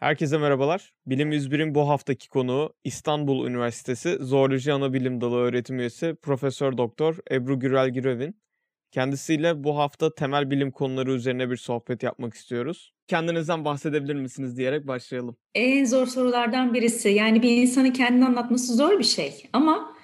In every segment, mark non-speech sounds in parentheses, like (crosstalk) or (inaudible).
Herkese merhabalar. Bilim 101'in bu haftaki konuğu İstanbul Üniversitesi Zooloji Anabilim Dalı öğretim üyesi Profesör Doktor Ebru Gürel Girevin. Kendisiyle bu hafta temel bilim konuları üzerine bir sohbet yapmak istiyoruz. Kendinizden bahsedebilir misiniz diyerek başlayalım. En zor sorulardan birisi. Yani bir insanın kendini anlatması zor bir şey. Ama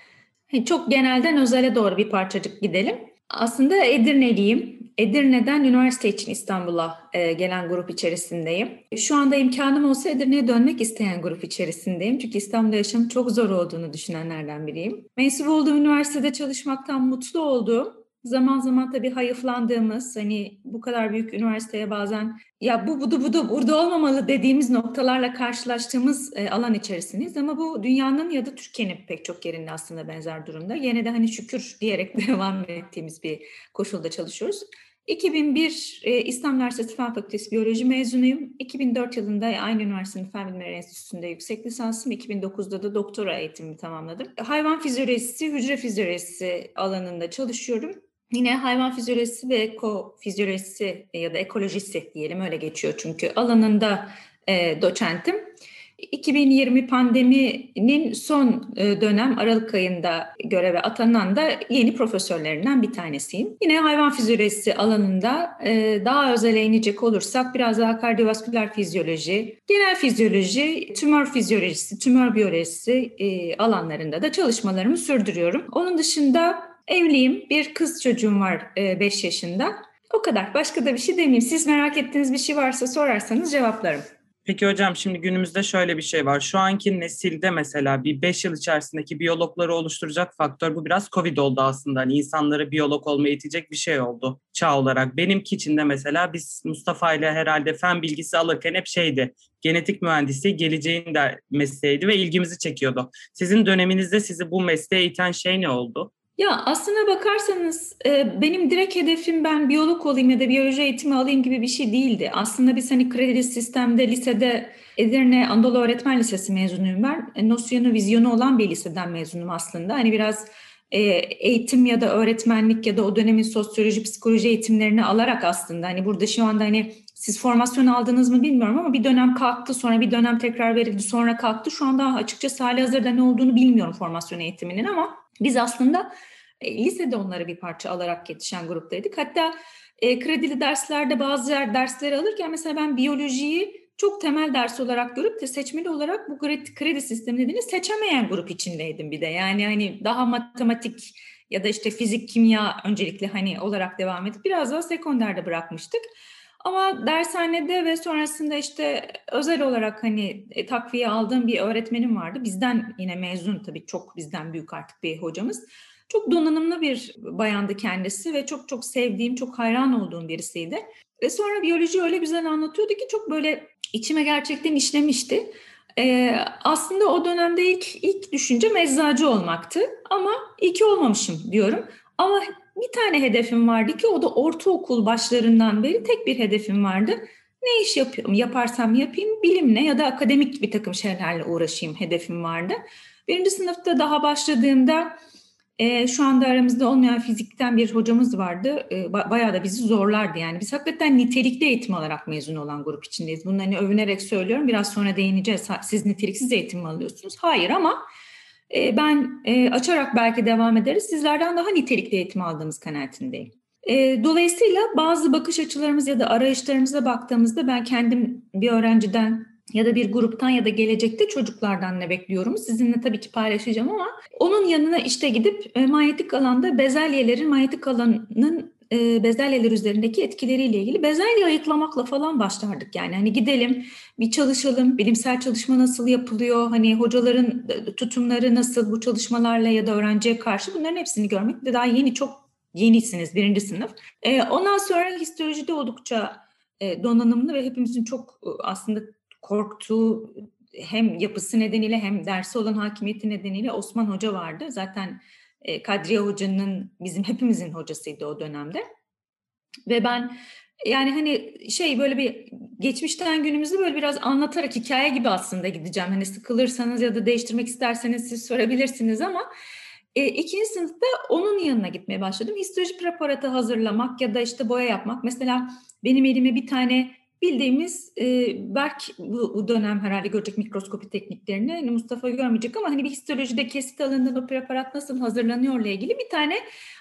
hani çok genelden özele doğru bir parçacık gidelim. Aslında Edirne'liyim. Edirne'den üniversite için İstanbul'a e, gelen grup içerisindeyim. Şu anda imkanım olsa Edirne'ye dönmek isteyen grup içerisindeyim. Çünkü İstanbul'da yaşam çok zor olduğunu düşünenlerden biriyim. Mensup olduğum üniversitede çalışmaktan mutlu olduğum zaman zaman tabii hayıflandığımız hani bu kadar büyük üniversiteye bazen ya bu budu budu burada olmamalı dediğimiz noktalarla karşılaştığımız e, alan içerisindeyiz ama bu dünyanın ya da Türkiye'nin pek çok yerinde aslında benzer durumda. Yine de hani şükür (laughs) diyerek (laughs) devam ettiğimiz bir koşulda çalışıyoruz. 2001 e, İstanbul Üniversitesi Fen Fakültesi Biyoloji mezunuyum. 2004 yılında aynı üniversitenin Fen Bilimleri Enstitüsü'nde yüksek lisansım. 2009'da da doktora eğitimimi tamamladım. Hayvan fizyolojisi, hücre fizyolojisi alanında çalışıyorum. Yine hayvan fizyolojisi ve ekofizyolojisi ya da ekolojisi diyelim öyle geçiyor çünkü alanında e, doçentim. 2020 pandeminin son e, dönem Aralık ayında göreve atanan da yeni profesörlerinden bir tanesiyim. Yine hayvan fizyolojisi alanında e, daha özele inecek olursak biraz daha kardiyovasküler fizyoloji, genel fizyoloji, tümör fizyolojisi, tümör biyolojisi e, alanlarında da çalışmalarımı sürdürüyorum. Onun dışında evliyim, bir kız çocuğum var 5 yaşında. O kadar. Başka da bir şey demeyeyim. Siz merak ettiğiniz bir şey varsa sorarsanız cevaplarım. Peki hocam şimdi günümüzde şöyle bir şey var. Şu anki nesilde mesela bir 5 yıl içerisindeki biyologları oluşturacak faktör bu biraz Covid oldu aslında. Hani insanları biyolog olmaya itecek bir şey oldu çağ olarak. Benimki için de mesela biz Mustafa ile herhalde fen bilgisi alırken hep şeydi. Genetik mühendisi geleceğin de mesleğiydi ve ilgimizi çekiyordu. Sizin döneminizde sizi bu mesleğe iten şey ne oldu? Ya aslına bakarsanız e, benim direkt hedefim ben biyolog olayım ya da biyoloji eğitimi alayım gibi bir şey değildi. Aslında biz hani kredi sistemde lisede Edirne Anadolu Öğretmen Lisesi mezunuyum ben. E, nosyonu, vizyonu olan bir liseden mezunum aslında. Hani biraz e, eğitim ya da öğretmenlik ya da o dönemin sosyoloji, psikoloji eğitimlerini alarak aslında hani burada şu anda hani siz formasyon aldınız mı bilmiyorum ama bir dönem kalktı sonra bir dönem tekrar verildi sonra kalktı. Şu anda açıkçası hali hazırda ne olduğunu bilmiyorum formasyon eğitiminin ama biz aslında e, lisede onları bir parça alarak yetişen gruptaydık. Hatta e, kredili derslerde bazı yer dersleri alırken mesela ben biyolojiyi çok temel ders olarak görüp de seçmeli olarak bu kredi, kredi sistemi nedeniyle seçemeyen grup içindeydim bir de. Yani hani daha matematik ya da işte fizik, kimya öncelikle hani olarak devam edip biraz daha sekonderde bırakmıştık. Ama dershanede ve sonrasında işte özel olarak hani e, takviye aldığım bir öğretmenim vardı. Bizden yine mezun tabii çok bizden büyük artık bir hocamız. Çok donanımlı bir bayandı kendisi ve çok çok sevdiğim, çok hayran olduğum birisiydi. Ve sonra biyoloji öyle güzel anlatıyordu ki çok böyle içime gerçekten işlemişti. Ee, aslında o dönemde ilk ilk düşünce eczacı olmaktı ama iyi ki olmamışım diyorum. Ama bir tane hedefim vardı ki o da ortaokul başlarından beri tek bir hedefim vardı. Ne iş yapıyorum, yaparsam yapayım bilimle ya da akademik bir takım şeylerle uğraşayım hedefim vardı. Birinci sınıfta daha başladığımda e, şu anda aramızda olmayan fizikten bir hocamız vardı. E, bayağı da bizi zorlardı yani. Biz hakikaten nitelikli eğitim alarak mezun olan grup içindeyiz. Bunu hani övünerek söylüyorum. Biraz sonra değineceğiz. Siz niteliksiz eğitim mi alıyorsunuz? Hayır ama e, ben e, açarak belki devam ederiz. Sizlerden daha nitelikli eğitim aldığımız kanaatindeyim. E, dolayısıyla bazı bakış açılarımız ya da arayışlarımıza baktığımızda ben kendim bir öğrenciden ya da bir gruptan ya da gelecekte çocuklardan ne bekliyorum sizinle tabii ki paylaşacağım ama onun yanına işte gidip e, manyetik alanda bezelyelerin manyetik alanın e, bezelyeler üzerindeki etkileriyle ilgili bezelye ayıklamakla falan başlardık yani hani gidelim bir çalışalım bilimsel çalışma nasıl yapılıyor hani hocaların e, tutumları nasıl bu çalışmalarla ya da öğrenciye karşı bunların hepsini görmek de daha yeni çok yenisiniz birinci sınıf. E, ondan sonra histolojide oldukça e, donanımlı ve hepimizin çok e, aslında korktuğu hem yapısı nedeniyle hem dersi olan hakimiyeti nedeniyle Osman Hoca vardı. Zaten e, Kadriye Hoca'nın bizim hepimizin hocasıydı o dönemde. Ve ben yani hani şey böyle bir geçmişten günümüzü böyle biraz anlatarak hikaye gibi aslında gideceğim. Hani sıkılırsanız ya da değiştirmek isterseniz siz sorabilirsiniz ama e, ikinci sınıfta onun yanına gitmeye başladım. Histoloji preparatı hazırlamak ya da işte boya yapmak. Mesela benim elime bir tane bildiğimiz e, Berk bu, bu dönem herhalde görecek mikroskopi tekniklerini hani Mustafa görmeyecek ama hani bir histolojide kesit alındığında bu preparat nasıl hazırlanıyorla ilgili bir tane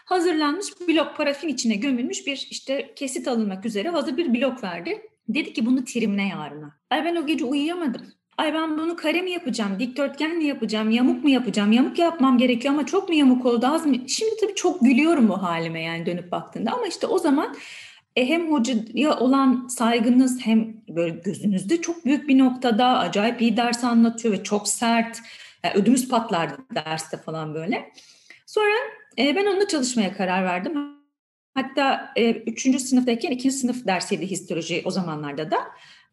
hazırlanmış blok parafin içine gömülmüş bir işte kesit alınmak üzere hazır bir blok verdi. Dedi ki bunu trimle yarına. Ay ben o gece uyuyamadım. Ay ben bunu kare mi yapacağım, dikdörtgen mi yapacağım, yamuk mu yapacağım? Yamuk yapmam gerekiyor ama çok mu yamuk oldu, az mı? Şimdi tabii çok gülüyorum bu halime yani dönüp baktığında ama işte o zaman e, hem hocaya olan saygınız hem böyle gözünüzde çok büyük bir noktada acayip iyi ders anlatıyor ve çok sert. Yani ödümüz patlardı derste falan böyle. Sonra e, ben onunla çalışmaya karar verdim. Hatta e, üçüncü sınıftayken ikinci sınıf dersiydi histoloji o zamanlarda da.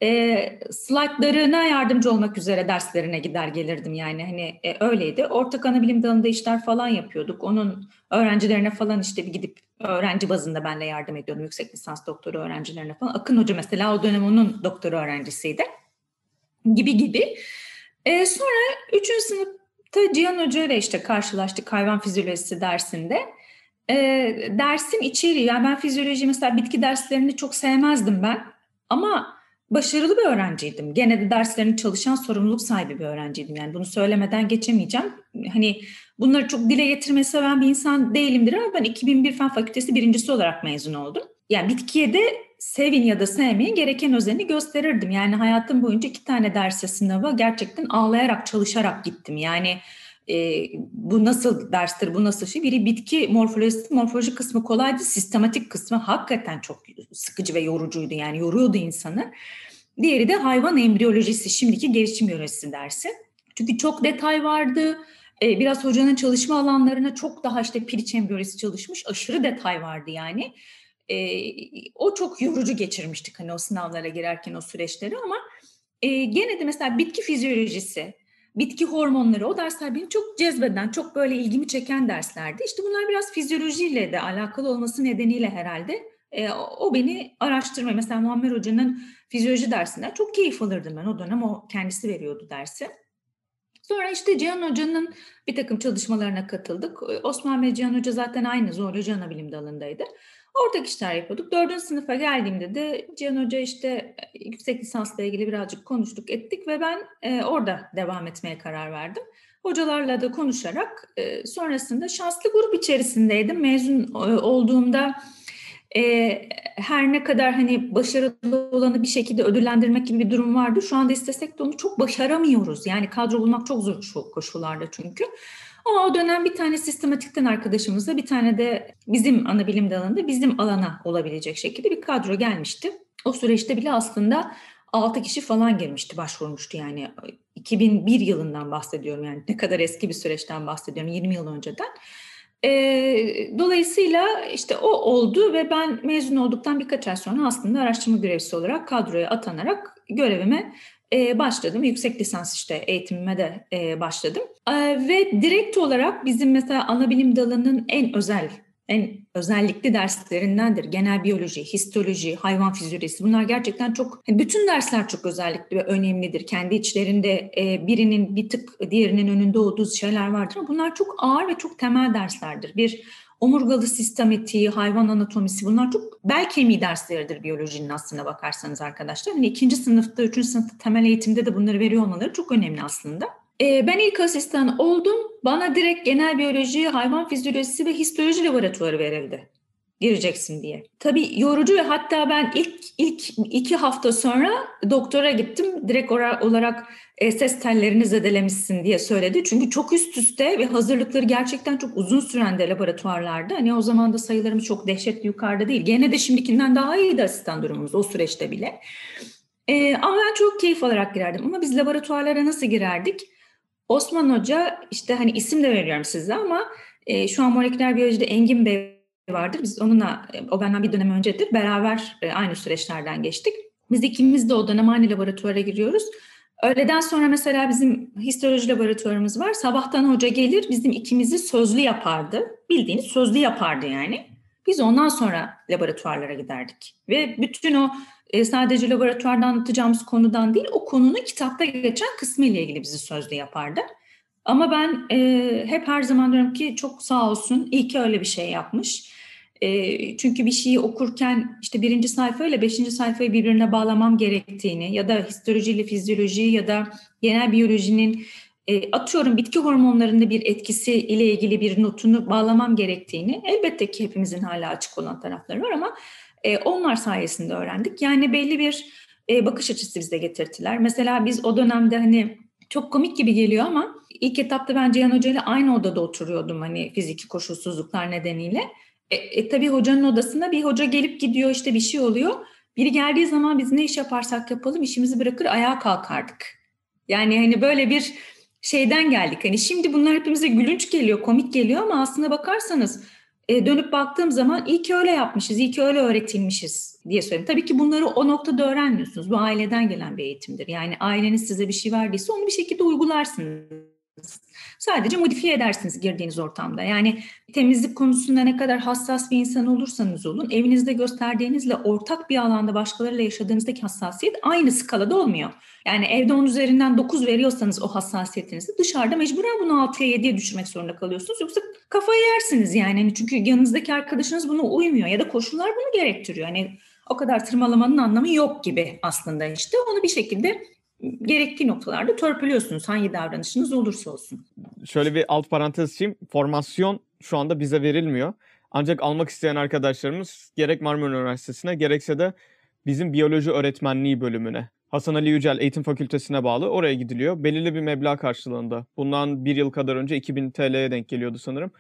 E, slaytlarına yardımcı olmak üzere derslerine gider gelirdim yani hani e, öyleydi. Ortak ana bilim dalında işler falan yapıyorduk. Onun öğrencilerine falan işte bir gidip öğrenci bazında benle yardım ediyordum yüksek lisans doktoru öğrencilerine falan. Akın Hoca mesela o dönem onun doktoru öğrencisiydi. Gibi gibi. E, sonra üçüncü sınıfta Cihan Hoca ile işte karşılaştık hayvan fizyolojisi dersinde. E, dersin içeriği yani ben fizyoloji mesela bitki derslerini çok sevmezdim ben. Ama başarılı bir öğrenciydim. Gene de derslerini çalışan sorumluluk sahibi bir öğrenciydim. Yani bunu söylemeden geçemeyeceğim. Hani bunları çok dile getirmeyi seven bir insan değilimdir ama ben 2001 Fen Fakültesi birincisi olarak mezun oldum. Yani bitkiye de sevin ya da sevmeyin gereken özeni gösterirdim. Yani hayatım boyunca iki tane derse sınava gerçekten ağlayarak çalışarak gittim. Yani e, bu nasıl derstir, bu nasıl şey? Biri bitki morfolojisi, morfoloji kısmı kolaydı, sistematik kısmı hakikaten çok sıkıcı ve yorucuydu. Yani yoruyordu insanı. Diğeri de hayvan embriyolojisi, şimdiki gelişim biyolojisi dersi. Çünkü çok detay vardı. E, biraz hocanın çalışma alanlarına çok daha işte piliç embriyolojisi çalışmış, aşırı detay vardı yani. E, o çok yorucu geçirmiştik hani o sınavlara girerken o süreçleri ama e, gene de mesela bitki fizyolojisi, bitki hormonları o dersler beni çok cezbeden, çok böyle ilgimi çeken derslerdi. İşte bunlar biraz fizyolojiyle de alakalı olması nedeniyle herhalde e, o beni araştırmaya, mesela Muammer Hoca'nın fizyoloji dersinden çok keyif alırdım ben o dönem, o kendisi veriyordu dersi. Sonra işte Cihan Hoca'nın bir takım çalışmalarına katıldık. Osman ve Cihan Hoca zaten aynı zooloji ana bilim dalındaydı. Ortak işler yapıyorduk. Dördüncü sınıfa geldiğimde de Cihan Hoca işte yüksek lisansla ilgili birazcık konuştuk ettik ve ben e, orada devam etmeye karar verdim. Hocalarla da konuşarak e, sonrasında şanslı grup içerisindeydim. Mezun e, olduğumda e, her ne kadar hani başarılı olanı bir şekilde ödüllendirmek gibi bir durum vardı. Şu anda istesek de onu çok başaramıyoruz. Yani kadro bulmak çok zor şu koşullarda çünkü. Ama o dönem bir tane sistematikten arkadaşımızla bir tane de bizim ana bilim dalında bizim alana olabilecek şekilde bir kadro gelmişti. O süreçte bile aslında 6 kişi falan girmişti, başvurmuştu yani. 2001 yılından bahsediyorum yani ne kadar eski bir süreçten bahsediyorum 20 yıl önceden. E, dolayısıyla işte o oldu ve ben mezun olduktan birkaç ay sonra aslında araştırma görevlisi olarak kadroya atanarak görevime e, başladım. Yüksek lisans işte eğitimime de e, başladım. E, ve direkt olarak bizim mesela ana bilim dalının en özel en özellikli derslerindendir. Genel biyoloji, histoloji, hayvan fizyolojisi bunlar gerçekten çok, bütün dersler çok özellikli ve önemlidir. Kendi içlerinde e, birinin bir tık diğerinin önünde olduğu şeyler vardır bunlar çok ağır ve çok temel derslerdir. Bir omurgalı sistematiği, hayvan anatomisi bunlar çok bel kemiği dersleridir biyolojinin aslına bakarsanız arkadaşlar. Hani ikinci sınıfta, üçüncü sınıfta temel eğitimde de bunları veriyor olmaları çok önemli aslında. Ee, ben ilk asistan oldum. Bana direkt genel biyoloji, hayvan fizyolojisi ve histoloji laboratuvarı verildi. Gireceksin diye. Tabii yorucu ve hatta ben ilk ilk iki hafta sonra doktora gittim. Direkt olarak e, ses tellerini zedelemişsin diye söyledi. Çünkü çok üst üste ve hazırlıkları gerçekten çok uzun süren de laboratuvarlarda. Hani o zaman da sayılarımız çok dehşetli yukarıda değil. Gene de şimdikinden daha iyiydi asistan durumumuz o süreçte bile. Ee, ama ben çok keyif alarak girerdim. Ama biz laboratuvarlara nasıl girerdik? Osman Hoca işte hani isim de veriyorum size ama e, şu an moleküler biyolojide Engin Bey vardır. Biz onunla e, o benden bir dönem öncedir. Beraber e, aynı süreçlerden geçtik. Biz ikimiz de o dönem aynı laboratuvara giriyoruz. Öğleden sonra mesela bizim histoloji laboratuvarımız var. Sabahtan hoca gelir bizim ikimizi sözlü yapardı. Bildiğiniz sözlü yapardı yani. Biz ondan sonra laboratuvarlara giderdik. Ve bütün o e, sadece laboratuvarda anlatacağımız konudan değil, o konunun kitapta geçen kısmı ile ilgili bizi sözlü yapardı. Ama ben e, hep her zaman diyorum ki çok sağ olsun, iyi ki öyle bir şey yapmış. E, çünkü bir şeyi okurken işte birinci sayfa ile beşinci sayfayı birbirine bağlamam gerektiğini ya da histolojiyle fizyoloji ya da genel biyolojinin e, atıyorum bitki hormonlarında bir etkisi ile ilgili bir notunu bağlamam gerektiğini elbette ki hepimizin hala açık olan tarafları var ama e, onlar sayesinde öğrendik. Yani belli bir e, bakış açısı bize getirdiler. Mesela biz o dönemde hani çok komik gibi geliyor ama ilk etapta ben Cihan Hoca ile aynı odada oturuyordum hani fiziki koşulsuzluklar nedeniyle. E, e, tabii hocanın odasında bir hoca gelip gidiyor işte bir şey oluyor. Biri geldiği zaman biz ne iş yaparsak yapalım işimizi bırakır ayağa kalkardık. Yani hani böyle bir şeyden geldik. Hani şimdi bunlar hepimize gülünç geliyor, komik geliyor ama aslında bakarsanız e, dönüp baktığım zaman iyi ki öyle yapmışız, iyi ki öyle öğretilmişiz diye söyleyeyim. Tabii ki bunları o noktada öğrenmiyorsunuz. Bu aileden gelen bir eğitimdir. Yani aileniz size bir şey verdiyse onu bir şekilde uygularsınız. Sadece modifiye edersiniz girdiğiniz ortamda. Yani temizlik konusunda ne kadar hassas bir insan olursanız olun, evinizde gösterdiğinizle ortak bir alanda başkalarıyla yaşadığınızdaki hassasiyet aynı skalada olmuyor. Yani evde 10 üzerinden 9 veriyorsanız o hassasiyetinizi dışarıda mecburen bunu 6'ya 7'ye düşürmek zorunda kalıyorsunuz. Yoksa kafayı yersiniz yani. yani çünkü yanınızdaki arkadaşınız buna uymuyor ya da koşullar bunu gerektiriyor. Yani o kadar tırmalamanın anlamı yok gibi aslında işte. Onu bir şekilde gerektiği noktalarda törpülüyorsunuz hangi davranışınız olursa olsun. Şöyle bir alt parantez açayım. Formasyon şu anda bize verilmiyor. Ancak almak isteyen arkadaşlarımız gerek Marmara Üniversitesi'ne gerekse de bizim biyoloji öğretmenliği bölümüne Hasan Ali Yücel Eğitim Fakültesine bağlı oraya gidiliyor. Belirli bir meblağ karşılığında. Bundan bir yıl kadar önce 2000 TL'ye denk geliyordu sanırım.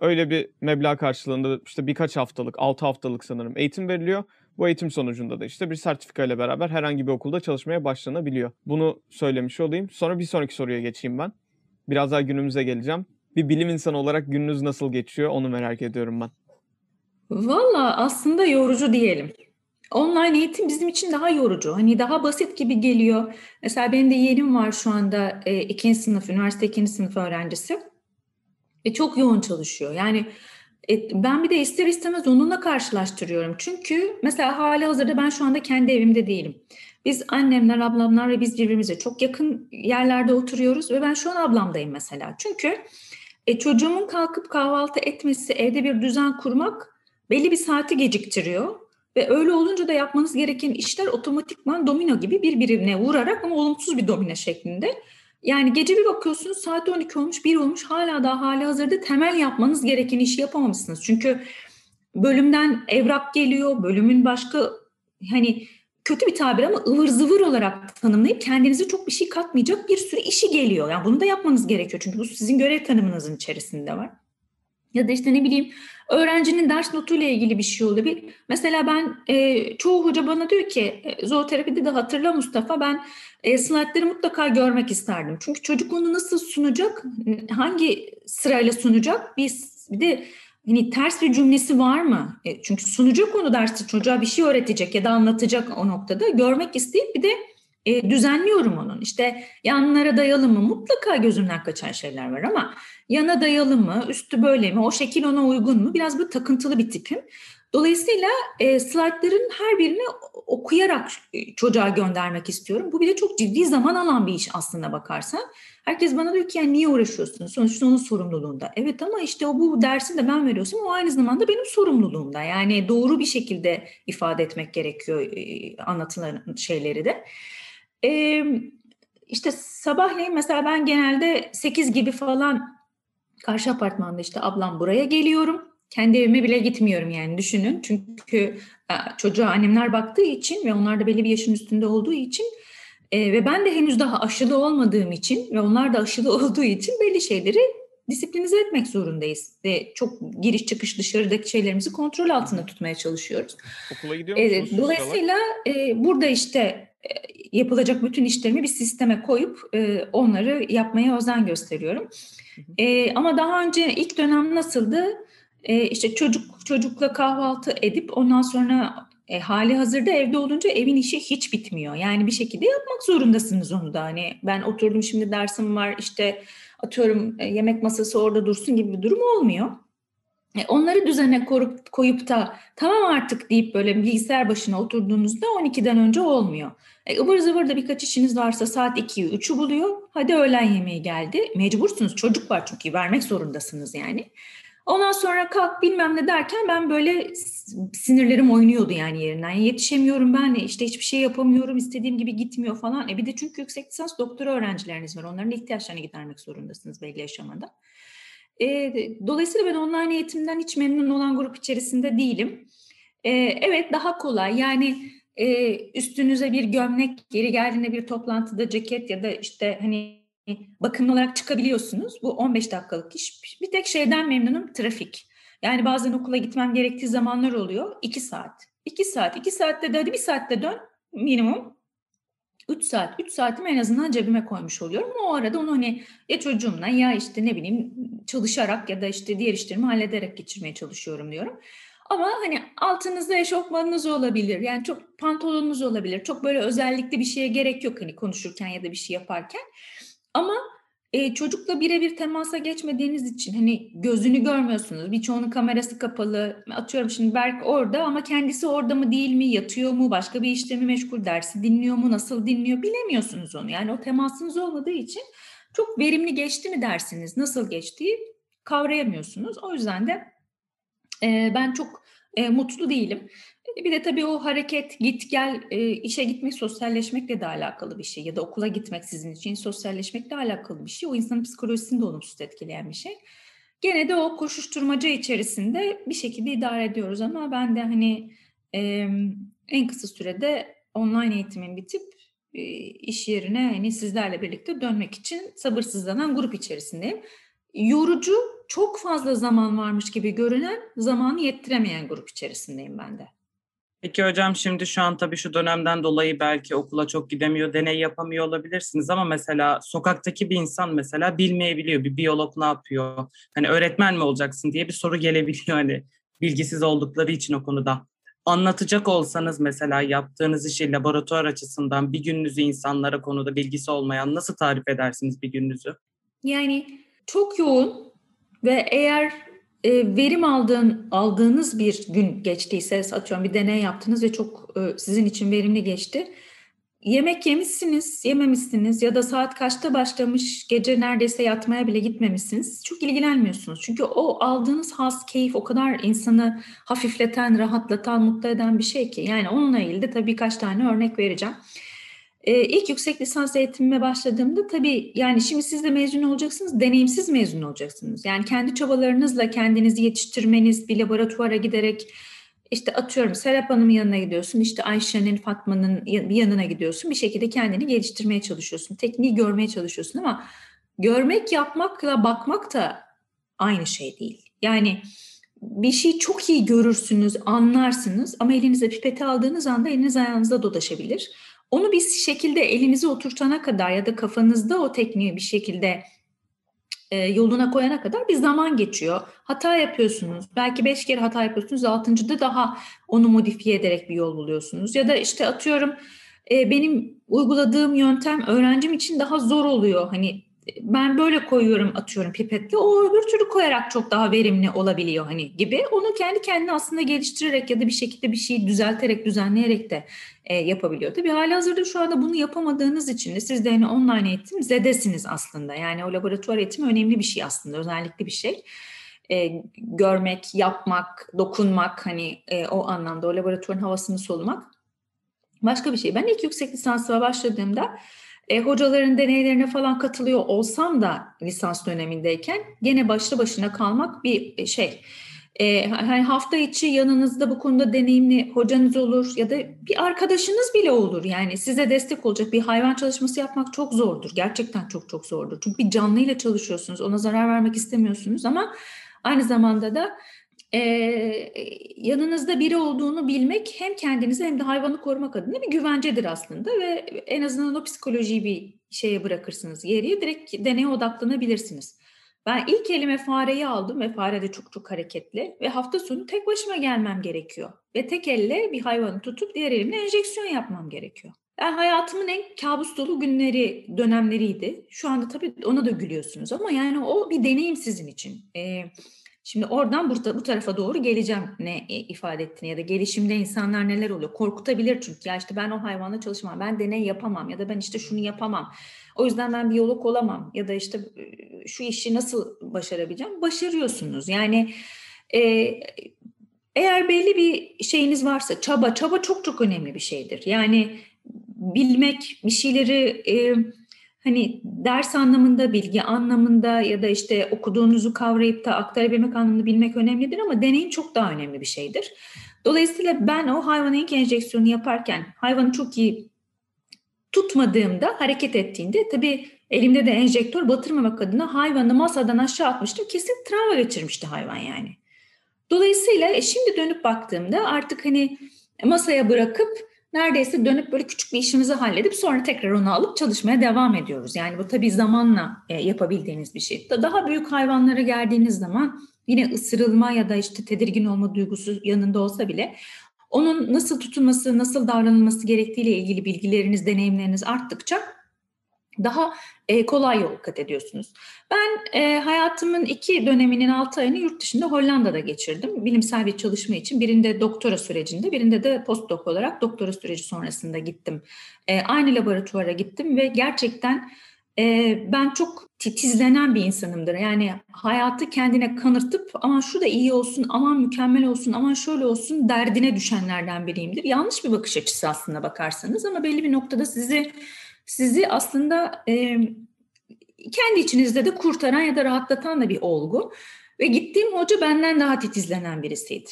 Öyle bir meblağ karşılığında işte birkaç haftalık, 6 haftalık sanırım eğitim veriliyor. Bu eğitim sonucunda da işte bir sertifika ile beraber herhangi bir okulda çalışmaya başlanabiliyor. Bunu söylemiş olayım. Sonra bir sonraki soruya geçeyim ben. Biraz daha günümüze geleceğim. Bir bilim insanı olarak gününüz nasıl geçiyor onu merak ediyorum ben. Valla aslında yorucu diyelim. Online eğitim bizim için daha yorucu. Hani daha basit gibi geliyor. Mesela benim de yeğenim var şu anda e, ikinci sınıf, üniversite ikinci sınıf öğrencisi. Ve çok yoğun çalışıyor. Yani ben bir de ister istemez onunla karşılaştırıyorum. Çünkü mesela hali hazırda ben şu anda kendi evimde değilim. Biz annemler, ablamlar ve biz birbirimize çok yakın yerlerde oturuyoruz ve ben şu an ablamdayım mesela. Çünkü e, çocuğumun kalkıp kahvaltı etmesi, evde bir düzen kurmak belli bir saati geciktiriyor. Ve öyle olunca da yapmanız gereken işler otomatikman domino gibi birbirine vurarak ama olumsuz bir domino şeklinde. Yani gece bir bakıyorsunuz saat 12 olmuş, 1 olmuş hala daha hali hazırda temel yapmanız gereken işi yapamamışsınız. Çünkü bölümden evrak geliyor, bölümün başka hani kötü bir tabir ama ıvır zıvır olarak tanımlayıp kendinize çok bir şey katmayacak bir sürü işi geliyor. Yani bunu da yapmanız gerekiyor çünkü bu sizin görev tanımınızın içerisinde var. Ya da işte ne bileyim öğrencinin ders notuyla ilgili bir şey. Bir, mesela ben e, çoğu hoca bana diyor ki e, zooterapide de hatırla Mustafa ben e, slaytları mutlaka görmek isterdim. Çünkü çocuk onu nasıl sunacak, hangi sırayla sunacak bir, bir de hani ters bir cümlesi var mı? E, çünkü sunacak onu dersi çocuğa bir şey öğretecek ya da anlatacak o noktada görmek isteyip bir de e, düzenliyorum onun. İşte yanlara dayalı mı mutlaka gözümden kaçan şeyler var ama yana dayalı mı, üstü böyle mi, o şekil ona uygun mu? Biraz bu takıntılı bir tipim. Dolayısıyla e, slaytların her birini okuyarak e, çocuğa göndermek istiyorum. Bu bile çok ciddi zaman alan bir iş aslında bakarsan. Herkes bana diyor ki yani niye uğraşıyorsunuz? Sonuçta onun sorumluluğunda. Evet ama işte o bu dersi de ben veriyorsam o aynı zamanda benim sorumluluğumda. Yani doğru bir şekilde ifade etmek gerekiyor e, anlatılan şeyleri de. E, işte sabahleyin mesela ben genelde 8 gibi falan karşı apartmanda işte ablam buraya geliyorum. Kendi evime bile gitmiyorum yani düşünün. Çünkü e, çocuğa annemler baktığı için ve onlar da belli bir yaşın üstünde olduğu için e, ve ben de henüz daha aşılı olmadığım için ve onlar da aşılı (laughs) olduğu için belli şeyleri disiplinize etmek zorundayız. Ve çok giriş çıkış dışarıdaki şeylerimizi kontrol altında tutmaya çalışıyoruz. Okula gidiyor musunuz? E, dolayısıyla e, burada işte yapılacak bütün işlerimi bir sisteme koyup e, onları yapmaya özen gösteriyorum. E, ama daha önce ilk dönem nasıldı? E, işte çocuk çocukla kahvaltı edip ondan sonra e, hali hazırda evde olunca evin işi hiç bitmiyor. Yani bir şekilde yapmak zorundasınız onu da. Hani ben oturdum şimdi dersim var işte atıyorum e, yemek masası orada dursun gibi bir durum olmuyor. E, onları düzene koyup, koyup da tamam artık deyip böyle bilgisayar başına oturduğunuzda 12'den önce olmuyor. E, ıvır zıvır da birkaç işiniz varsa saat 2'yi 3'ü buluyor. Hadi öğlen yemeği geldi. Mecbursunuz çocuk var çünkü vermek zorundasınız yani. Ondan sonra kalk bilmem ne derken ben böyle sinirlerim oynuyordu yani yerinden. Yetişemiyorum ben işte hiçbir şey yapamıyorum istediğim gibi gitmiyor falan. E bir de çünkü yüksek lisans doktora öğrencileriniz var. Onların ihtiyaçlarını gidermek zorundasınız belli aşamada. E, dolayısıyla ben online eğitimden hiç memnun olan grup içerisinde değilim. E, evet daha kolay yani e, üstünüze bir gömlek geri geldiğinde bir toplantıda ceket ya da işte hani bakımlı olarak çıkabiliyorsunuz. Bu 15 dakikalık iş. Bir tek şeyden memnunum trafik. Yani bazen okula gitmem gerektiği zamanlar oluyor. 2 saat. 2 saat. 2 saatte de hadi bir saatte dön minimum. 3 saat. 3 saatimi en azından cebime koymuş oluyorum. O arada onu hani ya çocuğumla ya işte ne bileyim çalışarak ya da işte diğer işlerimi hallederek geçirmeye çalışıyorum diyorum. Ama hani altınızda eşofmanınız olabilir. Yani çok pantolonunuz olabilir. Çok böyle özellikle bir şeye gerek yok hani konuşurken ya da bir şey yaparken. Ama e, çocukla birebir temasa geçmediğiniz için hani gözünü görmüyorsunuz. Birçoğunun kamerası kapalı. Atıyorum şimdi Berk orada ama kendisi orada mı değil mi? Yatıyor mu? Başka bir işle mi meşgul? Dersi dinliyor mu? Nasıl dinliyor? Bilemiyorsunuz onu. Yani o temasınız olmadığı için çok verimli geçti mi dersiniz? Nasıl geçtiği kavrayamıyorsunuz. O yüzden de e, ben çok e, mutlu değilim. Bir de tabii o hareket, git gel, e, işe gitmek sosyalleşmekle de alakalı bir şey ya da okula gitmek sizin için sosyalleşmekle alakalı bir şey. O insanın psikolojisini de olumsuz etkileyen bir şey. Gene de o koşuşturmaca içerisinde bir şekilde idare ediyoruz ama ben de hani e, en kısa sürede online eğitimin bitip e, iş yerine hani sizlerle birlikte dönmek için sabırsızlanan grup içerisindeyim. Yorucu, çok fazla zaman varmış gibi görünen, zamanı yettiremeyen grup içerisindeyim ben de. Peki hocam şimdi şu an tabii şu dönemden dolayı belki okula çok gidemiyor, deney yapamıyor olabilirsiniz ama mesela sokaktaki bir insan mesela bilmeyebiliyor bir biyolog ne yapıyor? Hani öğretmen mi olacaksın diye bir soru gelebiliyor (laughs) hani bilgisiz oldukları için o konuda. Anlatacak olsanız mesela yaptığınız işi laboratuvar açısından bir gününüzü insanlara konuda bilgisi olmayan nasıl tarif edersiniz bir gününüzü? Yani çok yoğun ve eğer e, verim aldığın aldığınız bir gün geçtiyse atıyorum bir deney yaptınız ve çok e, sizin için verimli geçti. Yemek yemişsiniz, yememişsiniz ya da saat kaçta başlamış, gece neredeyse yatmaya bile gitmemişsiniz. Çok ilgilenmiyorsunuz. Çünkü o aldığınız has, keyif o kadar insanı hafifleten, rahatlatan, mutlu eden bir şey ki. Yani onunla ilgili de tabii birkaç tane örnek vereceğim. Ee, ilk yüksek lisans eğitimime başladığımda tabii yani şimdi siz de mezun olacaksınız, deneyimsiz mezun olacaksınız. Yani kendi çabalarınızla kendinizi yetiştirmeniz, bir laboratuvara giderek işte atıyorum Serap Hanım'ın yanına gidiyorsun, işte Ayşe'nin, Fatma'nın yanına gidiyorsun. Bir şekilde kendini geliştirmeye çalışıyorsun, tekniği görmeye çalışıyorsun ama görmek, yapmakla bakmak da aynı şey değil. Yani bir şeyi çok iyi görürsünüz, anlarsınız ama elinize pipeti aldığınız anda eliniz ayağınızda dolaşabilir. Onu bir şekilde elinize oturtana kadar ya da kafanızda o tekniği bir şekilde e, yoluna koyana kadar bir zaman geçiyor. Hata yapıyorsunuz. Belki beş kere hata yapıyorsunuz. Altıncıda daha onu modifiye ederek bir yol buluyorsunuz. Ya da işte atıyorum e, benim uyguladığım yöntem öğrencim için daha zor oluyor. Hani ben böyle koyuyorum atıyorum pipetle o öbür türlü koyarak çok daha verimli olabiliyor hani gibi. Onu kendi kendine aslında geliştirerek ya da bir şekilde bir şeyi düzelterek düzenleyerek de e, yapabiliyor. Tabii hali hazırda şu anda bunu yapamadığınız için de siz de hani online eğitim zedesiniz aslında. Yani o laboratuvar eğitimi önemli bir şey aslında özellikle bir şey. E, görmek, yapmak, dokunmak hani e, o anlamda o laboratuvarın havasını solumak başka bir şey. Ben ilk yüksek lisansıma başladığımda e, hocaların deneylerine falan katılıyor olsam da lisans dönemindeyken gene başlı başına kalmak bir e, şey. E, hani hafta içi yanınızda bu konuda deneyimli hocanız olur ya da bir arkadaşınız bile olur. Yani size destek olacak bir hayvan çalışması yapmak çok zordur. Gerçekten çok çok zordur. Çünkü bir canlıyla çalışıyorsunuz. Ona zarar vermek istemiyorsunuz ama aynı zamanda da e, yanınızda biri olduğunu bilmek hem kendinizi hem de hayvanı korumak adına bir güvencedir aslında ve en azından o psikolojiyi bir şeye bırakırsınız geriye direkt deneye odaklanabilirsiniz. Ben ilk elime fareyi aldım ve fare de çok çok hareketli ve hafta sonu tek başıma gelmem gerekiyor. Ve tek elle bir hayvanı tutup diğer elimle enjeksiyon yapmam gerekiyor. Yani hayatımın en kabus dolu günleri, dönemleriydi. Şu anda tabii ona da gülüyorsunuz ama yani o bir deneyim sizin için. Ee, Şimdi oradan bu, bu tarafa doğru geleceğim ne e, ifade ettiğini ya da gelişimde insanlar neler oluyor. Korkutabilir çünkü ya işte ben o hayvanla çalışamam, ben deney yapamam ya da ben işte şunu yapamam. O yüzden ben biyolog olamam ya da işte e, şu işi nasıl başarabileceğim? Başarıyorsunuz. Yani e, eğer belli bir şeyiniz varsa çaba, çaba çok çok önemli bir şeydir. Yani bilmek, bir şeyleri e, hani ders anlamında, bilgi anlamında ya da işte okuduğunuzu kavrayıp da aktarabilmek anlamında bilmek önemlidir ama deneyim çok daha önemli bir şeydir. Dolayısıyla ben o hayvana ilk enjeksiyonu yaparken hayvanı çok iyi tutmadığımda, hareket ettiğinde tabii elimde de enjektör batırmamak adına hayvanı masadan aşağı atmıştım. Kesin travma geçirmişti hayvan yani. Dolayısıyla e, şimdi dönüp baktığımda artık hani masaya bırakıp neredeyse dönüp böyle küçük bir işimizi halledip sonra tekrar onu alıp çalışmaya devam ediyoruz. Yani bu tabii zamanla e, yapabildiğiniz bir şey. Daha büyük hayvanlara geldiğiniz zaman yine ısırılma ya da işte tedirgin olma duygusu yanında olsa bile onun nasıl tutulması, nasıl davranılması gerektiğiyle ilgili bilgileriniz, deneyimleriniz arttıkça daha e, kolay yol kat ediyorsunuz. Ben e, hayatımın iki döneminin altı ayını yurt dışında Hollanda'da geçirdim. Bilimsel bir çalışma için. Birinde doktora sürecinde, birinde de postdoc olarak doktora süreci sonrasında gittim. E, aynı laboratuvara gittim ve gerçekten e, ben çok titizlenen bir insanımdır. Yani hayatı kendine kanırtıp aman şu da iyi olsun, aman mükemmel olsun, aman şöyle olsun derdine düşenlerden biriyimdir. Yanlış bir bakış açısı aslında bakarsanız ama belli bir noktada sizi sizi aslında e, kendi içinizde de kurtaran ya da rahatlatan da bir olgu. Ve gittiğim hoca benden daha titizlenen birisiydi.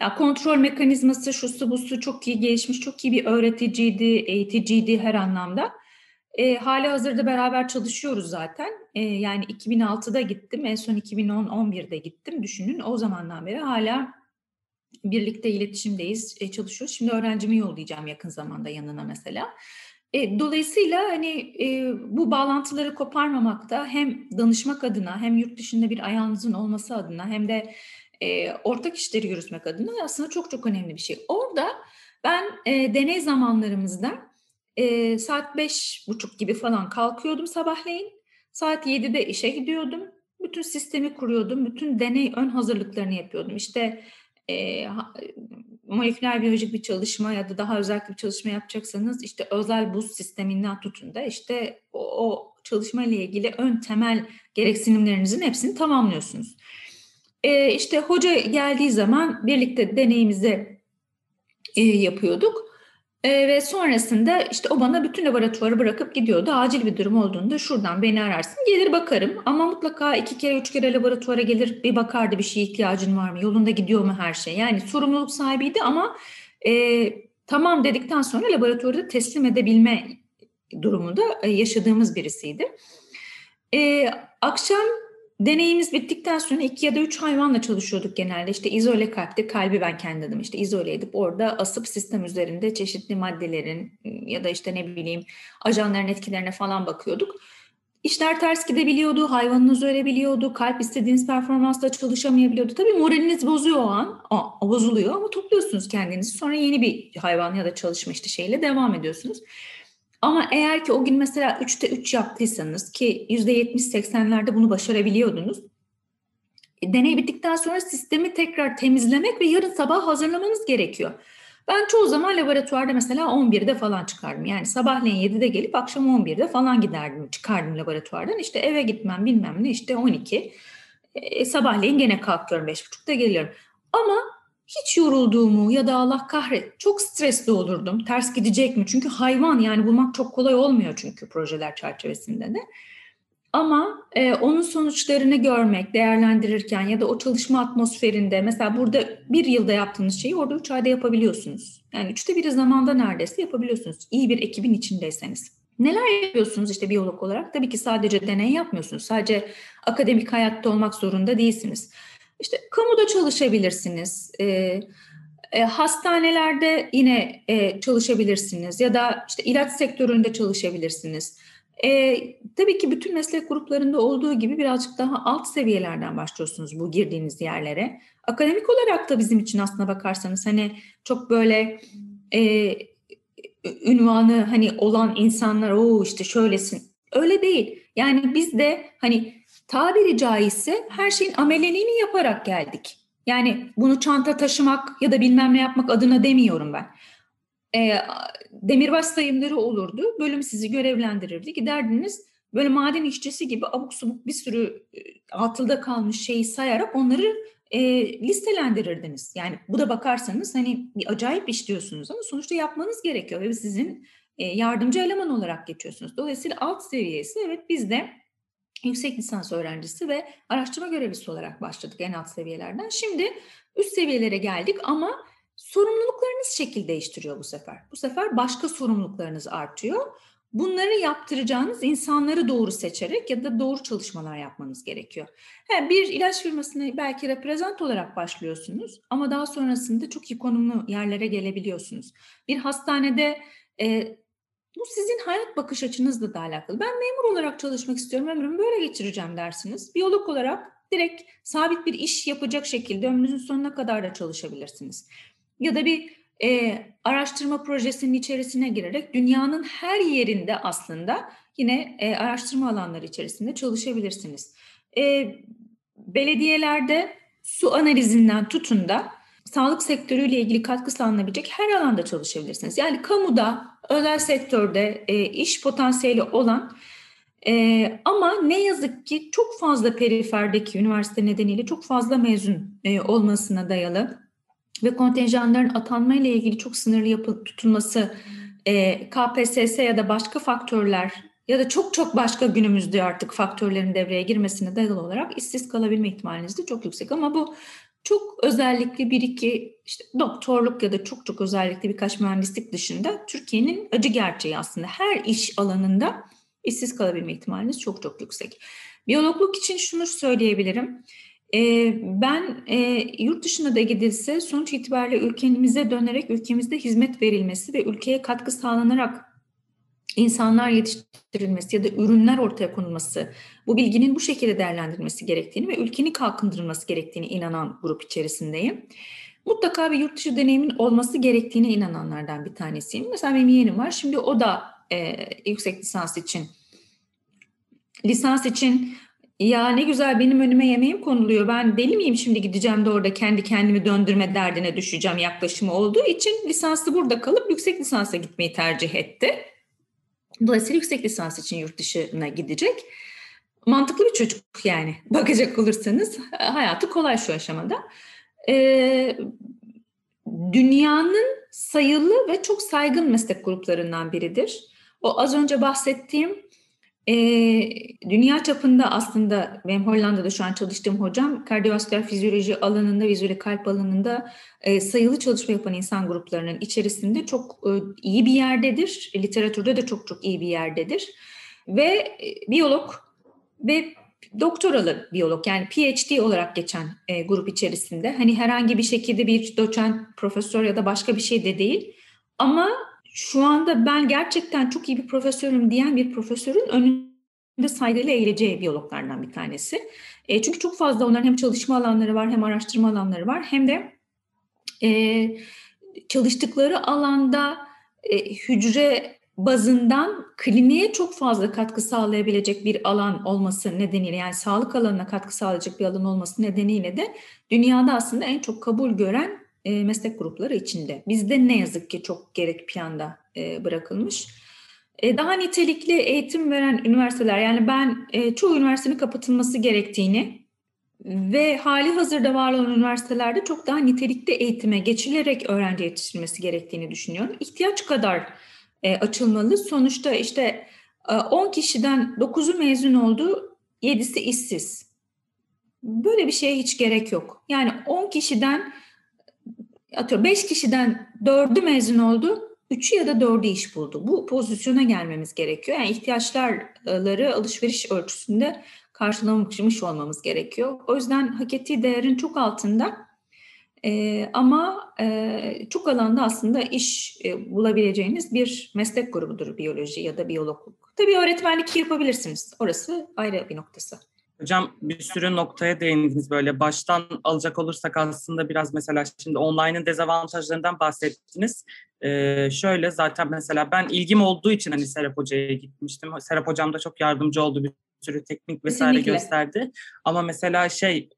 Ya kontrol mekanizması, şusu busu çok iyi gelişmiş, çok iyi bir öğreticiydi, eğiticiydi her anlamda. E, hali hazırda beraber çalışıyoruz zaten. E, yani 2006'da gittim, en son 2010-11'de gittim. Düşünün o zamandan beri hala birlikte iletişimdeyiz, e, çalışıyoruz. Şimdi öğrencimi yollayacağım yakın zamanda yanına mesela. E, dolayısıyla hani e, bu bağlantıları koparmamakta hem danışmak adına hem yurt dışında bir ayağınızın olması adına hem de e, ortak işleri yürütmek adına aslında çok çok önemli bir şey. Orada ben e, deney zamanlarımızda e, saat beş buçuk gibi falan kalkıyordum sabahleyin. Saat 7'de işe gidiyordum. Bütün sistemi kuruyordum. Bütün deney ön hazırlıklarını yapıyordum. İşte e, moleküler biyolojik bir çalışma ya da daha özel bir çalışma yapacaksanız işte özel buz sisteminden tutun da işte o, o çalışma ile ilgili ön temel gereksinimlerinizin hepsini tamamlıyorsunuz. E, işte hoca geldiği zaman birlikte deneyimizi e, yapıyorduk. E, ve sonrasında işte o bana bütün laboratuvarı bırakıp gidiyordu. Acil bir durum olduğunda şuradan beni ararsın. Gelir bakarım ama mutlaka iki kere üç kere laboratuvara gelir bir bakardı bir şeye ihtiyacın var mı? Yolunda gidiyor mu her şey? Yani sorumluluk sahibiydi ama e, tamam dedikten sonra laboratuvarı teslim edebilme durumunda e, yaşadığımız birisiydi. E, akşam Deneyimiz bittikten sonra iki ya da üç hayvanla çalışıyorduk genelde. İşte izole kalpte kalbi ben kendi adım işte izole edip orada asıp sistem üzerinde çeşitli maddelerin ya da işte ne bileyim ajanların etkilerine falan bakıyorduk. İşler ters gidebiliyordu, hayvanınız ölebiliyordu, kalp istediğiniz performansla çalışamayabiliyordu. Tabii moraliniz bozuyor o an, o, bozuluyor ama topluyorsunuz kendinizi. Sonra yeni bir hayvan ya da çalışma işte şeyle devam ediyorsunuz. Ama eğer ki o gün mesela 3'te 3 yaptıysanız ki %70-80'lerde bunu başarabiliyordunuz. E, deney bittikten sonra sistemi tekrar temizlemek ve yarın sabah hazırlamanız gerekiyor. Ben çoğu zaman laboratuvarda mesela 11'de falan çıkardım. Yani sabahleyin 7'de gelip akşam 11'de falan giderdim, çıkardım laboratuvardan. İşte eve gitmem bilmem ne işte 12. E, sabahleyin gene kalkıyorum 5.30'da geliyorum. Ama hiç yorulduğumu ya da Allah kahret çok stresli olurdum. Ters gidecek mi? Çünkü hayvan yani bulmak çok kolay olmuyor çünkü projeler çerçevesinde de. Ama e, onun sonuçlarını görmek, değerlendirirken ya da o çalışma atmosferinde mesela burada bir yılda yaptığınız şeyi orada üç ayda yapabiliyorsunuz. Yani üçte biri zamanda neredeyse yapabiliyorsunuz. İyi bir ekibin içindeyseniz. Neler yapıyorsunuz işte biyolog olarak? Tabii ki sadece deney yapmıyorsunuz. Sadece akademik hayatta olmak zorunda değilsiniz. İşte kamuda çalışabilirsiniz. E, e, hastanelerde yine e, çalışabilirsiniz ya da işte ilaç sektöründe çalışabilirsiniz. E, tabii ki bütün meslek gruplarında olduğu gibi birazcık daha alt seviyelerden başlıyorsunuz bu girdiğiniz yerlere. Akademik olarak da bizim için aslına bakarsanız hani çok böyle e, ünvanı hani olan insanlar o işte şöylesin öyle değil. Yani biz de hani tabiri caizse her şeyin ameleliğini yaparak geldik. Yani bunu çanta taşımak ya da bilmem ne yapmak adına demiyorum ben. E, demirbaş sayımları olurdu. Bölüm sizi görevlendirirdi. Giderdiniz böyle maden işçisi gibi abuk subuk bir sürü e, atılda kalmış şeyi sayarak onları e, listelendirirdiniz. Yani bu da bakarsanız hani bir acayip iş diyorsunuz ama sonuçta yapmanız gerekiyor ve sizin e, yardımcı eleman olarak geçiyorsunuz. Dolayısıyla alt seviyesi evet biz de yüksek lisans öğrencisi ve araştırma görevlisi olarak başladık en alt seviyelerden. Şimdi üst seviyelere geldik ama sorumluluklarınız şekil değiştiriyor bu sefer. Bu sefer başka sorumluluklarınız artıyor. Bunları yaptıracağınız insanları doğru seçerek ya da doğru çalışmalar yapmanız gerekiyor. He, bir ilaç firmasına belki reprezent olarak başlıyorsunuz ama daha sonrasında çok iyi konumlu yerlere gelebiliyorsunuz. Bir hastanede e, bu sizin hayat bakış açınızla da alakalı. Ben memur olarak çalışmak istiyorum, ömrümü böyle geçireceğim dersiniz. Biyolog olarak direkt sabit bir iş yapacak şekilde ömrünüzün sonuna kadar da çalışabilirsiniz. Ya da bir e, araştırma projesinin içerisine girerek dünyanın her yerinde aslında yine e, araştırma alanları içerisinde çalışabilirsiniz. E, belediyelerde su analizinden tutun da sağlık sektörüyle ilgili katkı sağlanabilecek her alanda çalışabilirsiniz. Yani kamuda, özel sektörde e, iş potansiyeli olan e, ama ne yazık ki çok fazla periferdeki üniversite nedeniyle çok fazla mezun e, olmasına dayalı ve kontenjanların atanma ile ilgili çok sınırlı yapı tutulması e, KPSS ya da başka faktörler ya da çok çok başka günümüzde artık faktörlerin devreye girmesine dayalı olarak işsiz kalabilme ihtimaliniz de çok yüksek. Ama bu çok özellikle bir iki işte doktorluk ya da çok çok özellikle birkaç mühendislik dışında Türkiye'nin acı gerçeği aslında her iş alanında işsiz kalabilme ihtimaliniz çok çok yüksek. Biyologluk için şunu söyleyebilirim. Ee, ben e, yurt dışına da gidilse sonuç itibariyle ülkemize dönerek ülkemizde hizmet verilmesi ve ülkeye katkı sağlanarak insanlar yetiştirilmesi ya da ürünler ortaya konulması, bu bilginin bu şekilde değerlendirilmesi gerektiğini ve ülkenin kalkındırılması gerektiğini inanan grup içerisindeyim. Mutlaka bir yurt dışı deneyimin olması gerektiğine inananlardan bir tanesiyim. Mesela benim yeğenim var. Şimdi o da e, yüksek lisans için lisans için ya ne güzel benim önüme yemeğim konuluyor. Ben deli miyim şimdi gideceğim de orada kendi kendimi döndürme derdine düşeceğim yaklaşımı olduğu için lisanslı burada kalıp yüksek lisansa gitmeyi tercih etti. Dolayısıyla yüksek lisans için yurt dışına gidecek. Mantıklı bir çocuk yani (laughs) bakacak olursanız hayatı kolay şu aşamada. Ee, dünyanın sayılı ve çok saygın meslek gruplarından biridir. O az önce bahsettiğim e, dünya çapında aslında benim Hollanda'da şu an çalıştığım hocam kardiyovasküler fizyoloji alanında, vizüeli kalp alanında e, sayılı çalışma yapan insan gruplarının içerisinde çok e, iyi bir yerdedir. Literatürde de çok çok iyi bir yerdedir. Ve e, biyolog ve doktoralı biyolog yani PhD olarak geçen e, grup içerisinde hani herhangi bir şekilde bir doçent, profesör ya da başka bir şey de değil. Ama şu anda ben gerçekten çok iyi bir profesörüm diyen bir profesörün önünde saygıyla eğileceği biyologlardan bir tanesi. E, çünkü çok fazla onların hem çalışma alanları var hem araştırma alanları var hem de e, çalıştıkları alanda e, hücre bazından kliniğe çok fazla katkı sağlayabilecek bir alan olması nedeniyle yani sağlık alanına katkı sağlayacak bir alan olması nedeniyle de dünyada aslında en çok kabul gören e, meslek grupları içinde. Bizde ne yazık ki çok gerek planda e, bırakılmış. E, daha nitelikli eğitim veren üniversiteler yani ben e, çoğu üniversitenin kapatılması gerektiğini ve hali hazırda var olan üniversitelerde çok daha nitelikli eğitime geçilerek öğrenci yetiştirilmesi gerektiğini düşünüyorum. İhtiyaç kadar e, açılmalı. Sonuçta işte e, 10 kişiden 9'u mezun oldu, 7'si işsiz. Böyle bir şeye hiç gerek yok. Yani 10 kişiden atıyorum 5 kişiden 4'ü mezun oldu, 3'ü ya da 4'ü iş buldu. Bu pozisyona gelmemiz gerekiyor. Yani ihtiyaçları alışveriş ölçüsünde karşılamış olmamız gerekiyor. O yüzden hak ettiği değerin çok altında e, ama e, çok alanda aslında iş e, bulabileceğiniz bir meslek grubudur biyoloji ya da biyologluk. Tabii öğretmenlik yapabilirsiniz. Orası ayrı bir noktası. Hocam bir sürü noktaya değindiniz böyle. Baştan alacak olursak aslında biraz mesela şimdi online'ın dezavantajlarından bahsettiniz. Ee, şöyle zaten mesela ben ilgim olduğu için hani Serap Hoca'ya gitmiştim. Serap Hocam da çok yardımcı oldu bir sürü teknik vesaire Kesinlikle. gösterdi. Ama mesela şey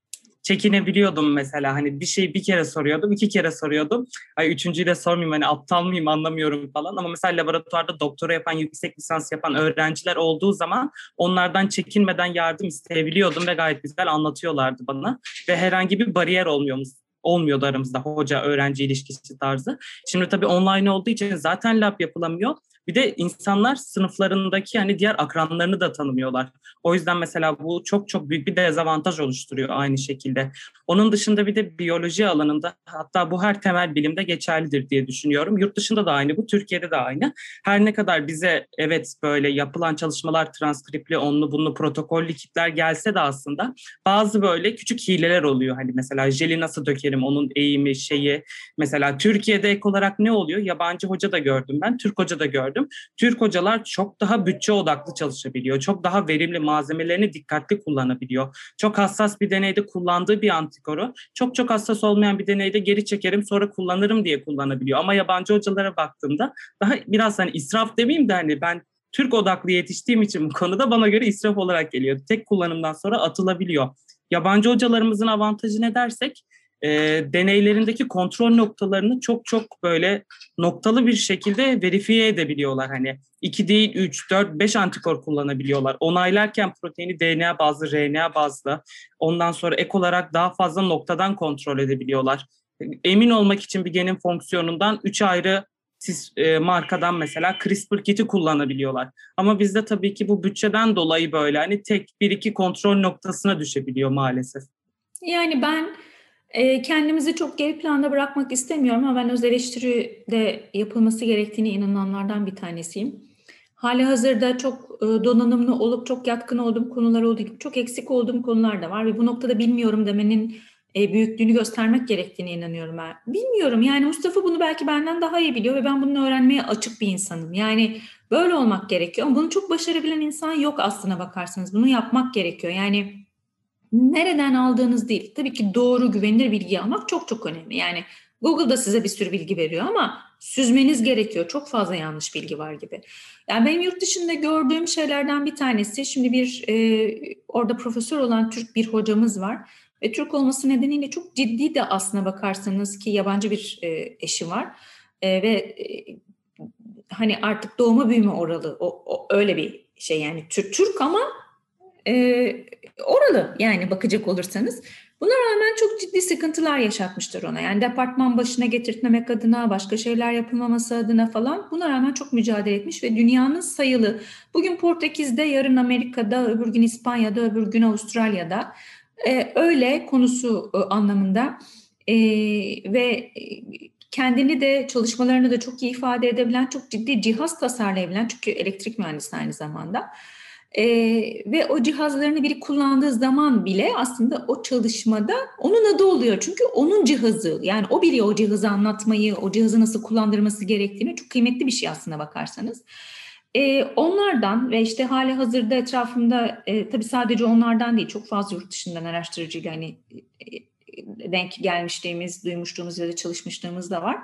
çekinebiliyordum mesela hani bir şeyi bir kere soruyordum, iki kere soruyordum. Ay üçüncüyü de sormayayım hani aptal mıyım anlamıyorum falan. Ama mesela laboratuvarda doktora yapan, yüksek lisans yapan öğrenciler olduğu zaman onlardan çekinmeden yardım isteyebiliyordum ve gayet güzel anlatıyorlardı bana. Ve herhangi bir bariyer olmuyormuş olmuyordu aramızda hoca öğrenci ilişkisi tarzı. Şimdi tabii online olduğu için zaten lab yapılamıyor. Bir de insanlar sınıflarındaki yani diğer akranlarını da tanımıyorlar. O yüzden mesela bu çok çok büyük bir dezavantaj oluşturuyor aynı şekilde. Onun dışında bir de biyoloji alanında hatta bu her temel bilimde geçerlidir diye düşünüyorum. Yurt dışında da aynı bu, Türkiye'de de aynı. Her ne kadar bize evet böyle yapılan çalışmalar transkripli, onlu bunlu protokollü kitler gelse de aslında bazı böyle küçük hileler oluyor. Hani mesela jeli nasıl dökerim, onun eğimi, şeyi. Mesela Türkiye'de ek olarak ne oluyor? Yabancı hoca da gördüm ben, Türk hoca da gördüm. Türk hocalar çok daha bütçe odaklı çalışabiliyor. Çok daha verimli malzemelerini dikkatli kullanabiliyor. Çok hassas bir deneyde kullandığı bir antikoru çok çok hassas olmayan bir deneyde geri çekerim sonra kullanırım diye kullanabiliyor. Ama yabancı hocalara baktığımda daha biraz hani israf demeyeyim de hani ben Türk odaklı yetiştiğim için bu konuda bana göre israf olarak geliyor. Tek kullanımdan sonra atılabiliyor. Yabancı hocalarımızın avantajı ne dersek e, deneylerindeki kontrol noktalarını çok çok böyle noktalı bir şekilde verifiye edebiliyorlar. Hani 2 değil 3, 4, 5 antikor kullanabiliyorlar. Onaylarken proteini DNA bazlı, RNA bazlı. Ondan sonra ek olarak daha fazla noktadan kontrol edebiliyorlar. Emin olmak için bir genin fonksiyonundan 3 ayrı siz e, markadan mesela CRISPR kiti kullanabiliyorlar. Ama bizde tabii ki bu bütçeden dolayı böyle hani tek bir iki kontrol noktasına düşebiliyor maalesef. Yani ben kendimizi çok geri planda bırakmak istemiyorum ama ben öz eleştiri de yapılması gerektiğini inananlardan bir tanesiyim. Hali hazırda çok e, donanımlı olup çok yatkın olduğum konular olduğu gibi çok eksik olduğum konular da var ve bu noktada bilmiyorum demenin e, büyüklüğünü göstermek gerektiğine inanıyorum ben. Bilmiyorum yani Mustafa bunu belki benden daha iyi biliyor ve ben bunu öğrenmeye açık bir insanım. Yani böyle olmak gerekiyor ama bunu çok başarabilen insan yok aslına bakarsanız. Bunu yapmak gerekiyor. Yani nereden aldığınız değil. Tabii ki doğru güvenilir bilgi almak çok çok önemli. Yani Google'da size bir sürü bilgi veriyor ama süzmeniz gerekiyor. Çok fazla yanlış bilgi var gibi. Yani benim yurt dışında gördüğüm şeylerden bir tanesi şimdi bir e, orada profesör olan Türk bir hocamız var. Ve Türk olması nedeniyle çok ciddi de aslına bakarsanız ki yabancı bir e, eşi var. E, ve e, hani artık doğma büyüme oralı o, o öyle bir şey yani Türk Türk ama e, oralı yani bakacak olursanız. Buna rağmen çok ciddi sıkıntılar yaşatmıştır ona. Yani departman başına getirtmemek adına, başka şeyler yapılmaması adına falan buna rağmen çok mücadele etmiş ve dünyanın sayılı, bugün Portekiz'de, yarın Amerika'da, öbür gün İspanya'da, öbür gün Avustralya'da e, öyle konusu e, anlamında e, ve kendini de çalışmalarını da çok iyi ifade edebilen, çok ciddi cihaz tasarlayabilen, çünkü elektrik mühendisi aynı zamanda, ee, ve o cihazlarını biri kullandığı zaman bile aslında o çalışmada onun adı oluyor. Çünkü onun cihazı yani o biliyor o cihazı anlatmayı, o cihazı nasıl kullandırması gerektiğini çok kıymetli bir şey aslında bakarsanız. Ee, onlardan ve işte hali hazırda etrafımda e, tabii sadece onlardan değil çok fazla yurt dışından araştırıcıyla hani e, denk gelmişliğimiz, duymuşluğumuz ya da çalışmışlığımız da var.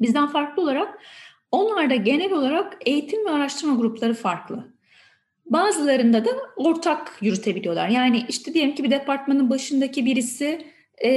Bizden farklı olarak onlarda genel olarak eğitim ve araştırma grupları farklı. Bazılarında da ortak yürütebiliyorlar. Yani işte diyelim ki bir departmanın başındaki birisi e,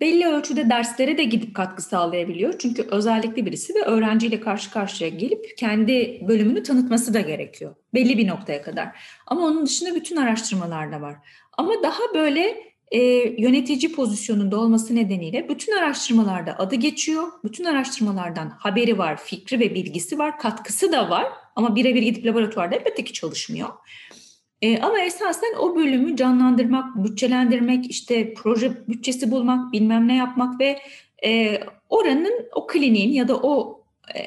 belli ölçüde derslere de gidip katkı sağlayabiliyor. Çünkü özellikle birisi ve öğrenciyle karşı karşıya gelip kendi bölümünü tanıtması da gerekiyor. Belli bir noktaya kadar. Ama onun dışında bütün araştırmalar da var. Ama daha böyle e, yönetici pozisyonunda olması nedeniyle bütün araştırmalarda adı geçiyor. Bütün araştırmalardan haberi var, fikri ve bilgisi var, katkısı da var. Ama birebir gidip laboratuvarda elbette ki çalışmıyor. E, ama esasen o bölümü canlandırmak, bütçelendirmek, işte proje bütçesi bulmak, bilmem ne yapmak ve e, oranın, o kliniğin ya da o e,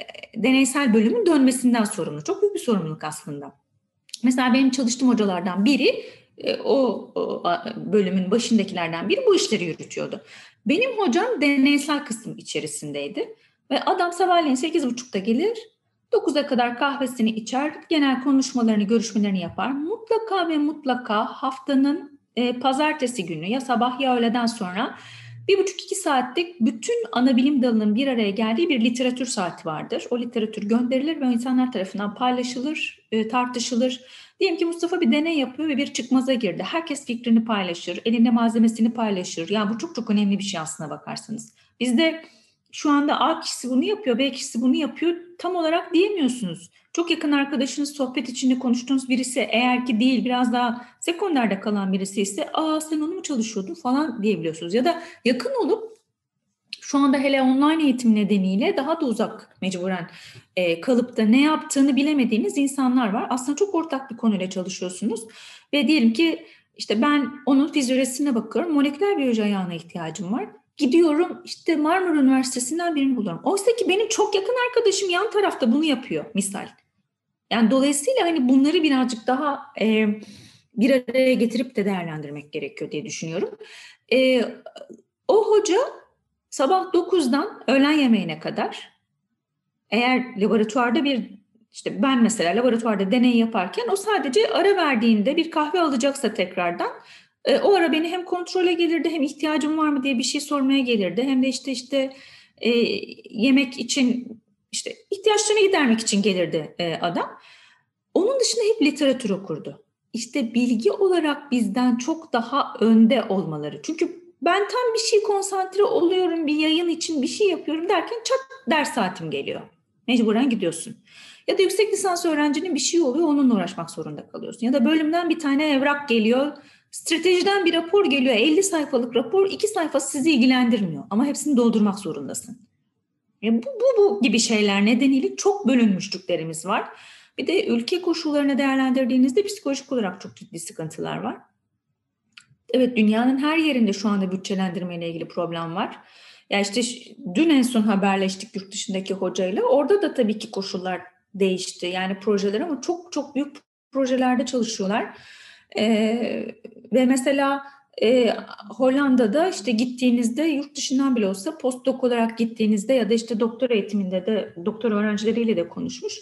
deneysel bölümün dönmesinden sorumlu. Çok büyük bir sorumluluk aslında. Mesela benim çalıştığım hocalardan biri e, o, o bölümün başındakilerden biri bu işleri yürütüyordu. Benim hocam deneysel kısım içerisindeydi. Ve adam sabahleyin 8.30'da gelir, 9'a kadar kahvesini içer, genel konuşmalarını, görüşmelerini yapar. Mutlaka ve mutlaka haftanın e, pazartesi günü ya sabah ya öğleden sonra bir buçuk iki saatlik bütün ana bilim dalının bir araya geldiği bir literatür saati vardır. O literatür gönderilir ve insanlar tarafından paylaşılır, e, tartışılır. Diyelim ki Mustafa bir deney yapıyor ve bir çıkmaza girdi. Herkes fikrini paylaşır, elinde malzemesini paylaşır. Yani bu çok çok önemli bir şey aslına bakarsanız. Bizde şu anda A kişisi bunu yapıyor, B kişisi bunu yapıyor tam olarak diyemiyorsunuz. Çok yakın arkadaşınız, sohbet içinde konuştuğunuz birisi eğer ki değil biraz daha sekonderde kalan birisi ise aa sen onu mu çalışıyordun falan diyebiliyorsunuz. Ya da yakın olup şu anda hele online eğitim nedeniyle daha da uzak mecburen e, kalıp da ne yaptığını bilemediğiniz insanlar var. Aslında çok ortak bir konuyla çalışıyorsunuz ve diyelim ki işte ben onun fizyolojisine bakıyorum. Moleküler biyoloji ayağına ihtiyacım var. Gidiyorum işte Marmara Üniversitesi'nden birini buluyorum. Oysa ki benim çok yakın arkadaşım yan tarafta bunu yapıyor misal. Yani dolayısıyla hani bunları birazcık daha e, bir araya getirip de değerlendirmek gerekiyor diye düşünüyorum. E, o hoca sabah 9'dan öğlen yemeğine kadar eğer laboratuvarda bir işte ben mesela laboratuvarda deney yaparken o sadece ara verdiğinde bir kahve alacaksa tekrardan e, o ara beni hem kontrole gelirdi hem ihtiyacım var mı diye bir şey sormaya gelirdi hem de işte işte e, yemek için işte ihtiyaçlarını gidermek için gelirdi e, adam. Onun dışında hep literatür okurdu. İşte bilgi olarak bizden çok daha önde olmaları. Çünkü ben tam bir şey konsantre oluyorum, bir yayın için bir şey yapıyorum derken çat ders saatim geliyor. Mecburen gidiyorsun. Ya da yüksek lisans öğrencinin bir şey oluyor, onunla uğraşmak zorunda kalıyorsun. Ya da bölümden bir tane evrak geliyor, stratejiden bir rapor geliyor, 50 sayfalık rapor, 2 sayfa sizi ilgilendirmiyor. Ama hepsini doldurmak zorundasın. E bu, bu, bu gibi şeyler nedeniyle çok bölünmüşlüklerimiz var. Bir de ülke koşullarını değerlendirdiğinizde psikolojik olarak çok ciddi sıkıntılar var. Evet dünyanın her yerinde şu anda bütçelendirme ile ilgili problem var. Ya işte dün en son haberleştik yurt dışındaki hocayla. Orada da tabii ki koşullar değişti. Yani projeler ama çok çok büyük projelerde çalışıyorlar. Ee, ve mesela e, Hollanda'da işte gittiğinizde yurt dışından bile olsa postdoc olarak gittiğinizde ya da işte doktor eğitiminde de doktor öğrencileriyle de konuşmuş.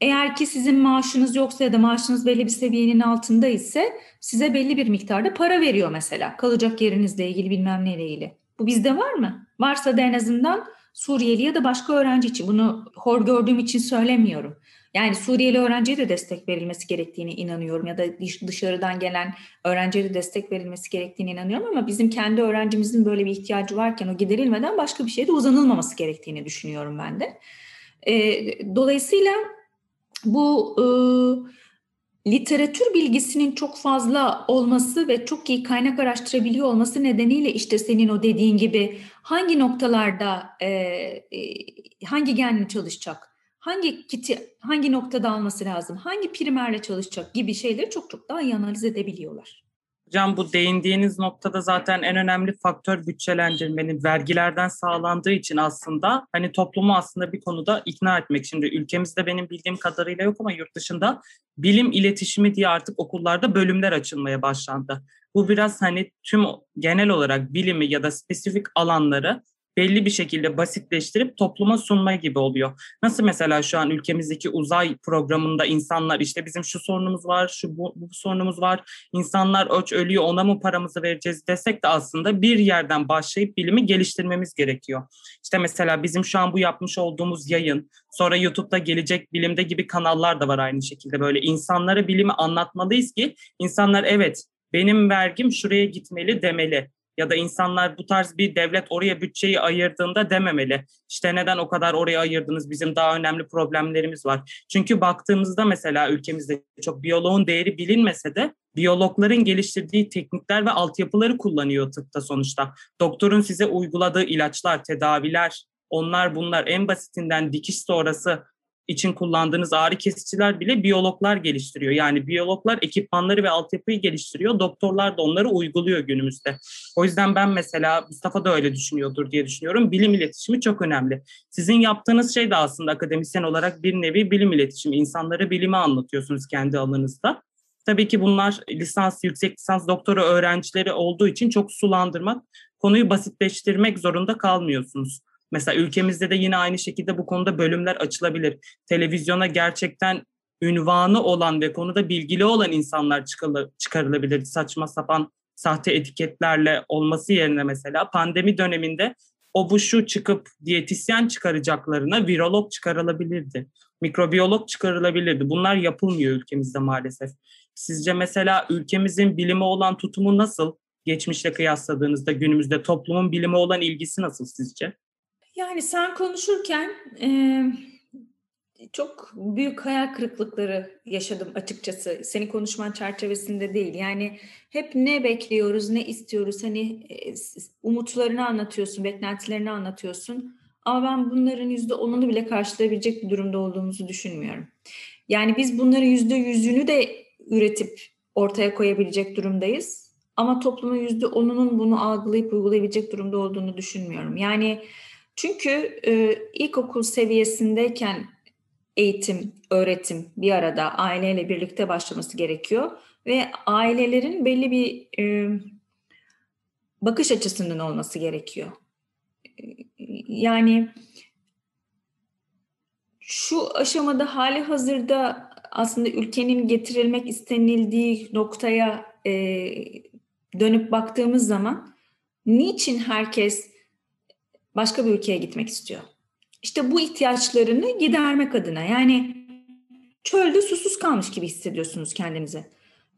Eğer ki sizin maaşınız yoksa ya da maaşınız belli bir seviyenin altında ise size belli bir miktarda para veriyor mesela. Kalacak yerinizle ilgili bilmem neyle ilgili. Bu bizde var mı? Varsa da en azından Suriyeli ya da başka öğrenci için bunu hor gördüğüm için söylemiyorum. Yani Suriyeli öğrenciye de destek verilmesi gerektiğini inanıyorum ya da dışarıdan gelen öğrenciye de destek verilmesi gerektiğini inanıyorum ama bizim kendi öğrencimizin böyle bir ihtiyacı varken o giderilmeden başka bir şeye de uzanılmaması gerektiğini düşünüyorum ben de. E, dolayısıyla bu e, literatür bilgisinin çok fazla olması ve çok iyi kaynak araştırabiliyor olması nedeniyle işte senin o dediğin gibi hangi noktalarda e, e, hangi genle çalışacak, hangi kiti hangi noktada alması lazım, hangi primerle çalışacak gibi şeyleri çok çok daha iyi analiz edebiliyorlar. Hocam bu değindiğiniz noktada zaten en önemli faktör bütçelendirmenin vergilerden sağlandığı için aslında hani toplumu aslında bir konuda ikna etmek. Şimdi ülkemizde benim bildiğim kadarıyla yok ama yurt dışında bilim iletişimi diye artık okullarda bölümler açılmaya başlandı. Bu biraz hani tüm genel olarak bilimi ya da spesifik alanları belli bir şekilde basitleştirip topluma sunma gibi oluyor. Nasıl mesela şu an ülkemizdeki uzay programında insanlar işte bizim şu sorunumuz var, şu bu, bu sorunumuz var, insanlar öç ölüyor ona mı paramızı vereceğiz desek de aslında bir yerden başlayıp bilimi geliştirmemiz gerekiyor. İşte mesela bizim şu an bu yapmış olduğumuz yayın, sonra YouTube'da gelecek bilimde gibi kanallar da var aynı şekilde böyle insanlara bilimi anlatmalıyız ki insanlar evet benim vergim şuraya gitmeli demeli ya da insanlar bu tarz bir devlet oraya bütçeyi ayırdığında dememeli. İşte neden o kadar oraya ayırdınız bizim daha önemli problemlerimiz var. Çünkü baktığımızda mesela ülkemizde çok biyoloğun değeri bilinmese de biyologların geliştirdiği teknikler ve altyapıları kullanıyor tıpta sonuçta. Doktorun size uyguladığı ilaçlar, tedaviler, onlar bunlar en basitinden dikiş sonrası için kullandığınız ağrı kesiciler bile biyologlar geliştiriyor. Yani biyologlar ekipmanları ve altyapıyı geliştiriyor. Doktorlar da onları uyguluyor günümüzde. O yüzden ben mesela Mustafa da öyle düşünüyordur diye düşünüyorum. Bilim iletişimi çok önemli. Sizin yaptığınız şey de aslında akademisyen olarak bir nevi bilim iletişimi. İnsanlara bilimi anlatıyorsunuz kendi alanınızda. Tabii ki bunlar lisans, yüksek lisans, doktora öğrencileri olduğu için çok sulandırmak, konuyu basitleştirmek zorunda kalmıyorsunuz. Mesela ülkemizde de yine aynı şekilde bu konuda bölümler açılabilir. Televizyona gerçekten ünvanı olan ve konuda bilgili olan insanlar çıkarılabilir. Saçma sapan sahte etiketlerle olması yerine mesela pandemi döneminde o bu şu çıkıp diyetisyen çıkaracaklarına virolog çıkarılabilirdi. Mikrobiyolog çıkarılabilirdi. Bunlar yapılmıyor ülkemizde maalesef. Sizce mesela ülkemizin bilime olan tutumu nasıl? Geçmişle kıyasladığınızda günümüzde toplumun bilime olan ilgisi nasıl sizce? Yani sen konuşurken e, çok büyük hayal kırıklıkları yaşadım açıkçası. Senin konuşman çerçevesinde değil. Yani hep ne bekliyoruz, ne istiyoruz? Hani umutlarını anlatıyorsun, beklentilerini anlatıyorsun. Ama ben bunların yüzde onunu bile karşılayabilecek bir durumda olduğumuzu düşünmüyorum. Yani biz bunların yüzde yüzünü de üretip ortaya koyabilecek durumdayız. Ama toplumun yüzde onunun bunu algılayıp uygulayabilecek durumda olduğunu düşünmüyorum. Yani çünkü e, ilkokul seviyesindeyken eğitim, öğretim bir arada aileyle birlikte başlaması gerekiyor ve ailelerin belli bir e, bakış açısının olması gerekiyor. Yani şu aşamada hali hazırda aslında ülkenin getirilmek istenildiği noktaya e, dönüp baktığımız zaman niçin herkes başka bir ülkeye gitmek istiyor? İşte bu ihtiyaçlarını gidermek adına yani çölde susuz kalmış gibi hissediyorsunuz kendinizi.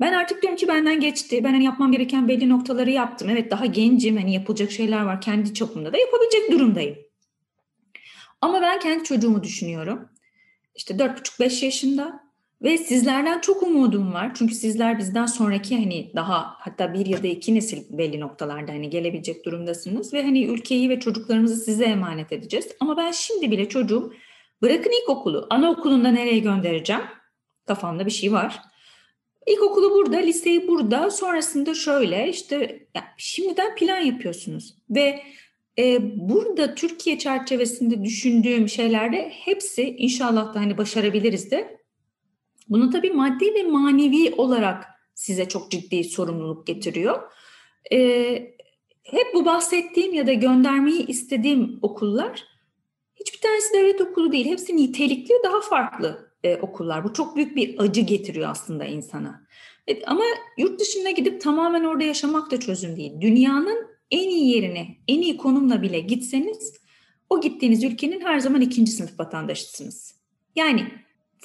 Ben artık diyorum ki benden geçti. Ben hani yapmam gereken belli noktaları yaptım. Evet daha gencim. Hani yapılacak şeyler var. Kendi çapımda da yapabilecek durumdayım. Ama ben kendi çocuğumu düşünüyorum. İşte 4,5-5 yaşında ve sizlerden çok umudum var. Çünkü sizler bizden sonraki hani daha hatta bir ya da iki nesil belli noktalarda hani gelebilecek durumdasınız. Ve hani ülkeyi ve çocuklarımızı size emanet edeceğiz. Ama ben şimdi bile çocuğum bırakın ilkokulu, anaokulunda nereye göndereceğim? Kafamda bir şey var. İlkokulu burada, liseyi burada, sonrasında şöyle işte yani şimdiden plan yapıyorsunuz. Ve e, burada Türkiye çerçevesinde düşündüğüm şeylerde hepsi inşallah da hani başarabiliriz de bunu tabii maddi ve manevi olarak size çok ciddi sorumluluk getiriyor. Ee, hep bu bahsettiğim ya da göndermeyi istediğim okullar hiçbir tanesi devlet okulu değil. Hepsi nitelikli daha farklı e, okullar. Bu çok büyük bir acı getiriyor aslında insana. Evet, ama yurt dışına gidip tamamen orada yaşamak da çözüm değil. Dünyanın en iyi yerine, en iyi konumla bile gitseniz o gittiğiniz ülkenin her zaman ikinci sınıf vatandaşısınız. Yani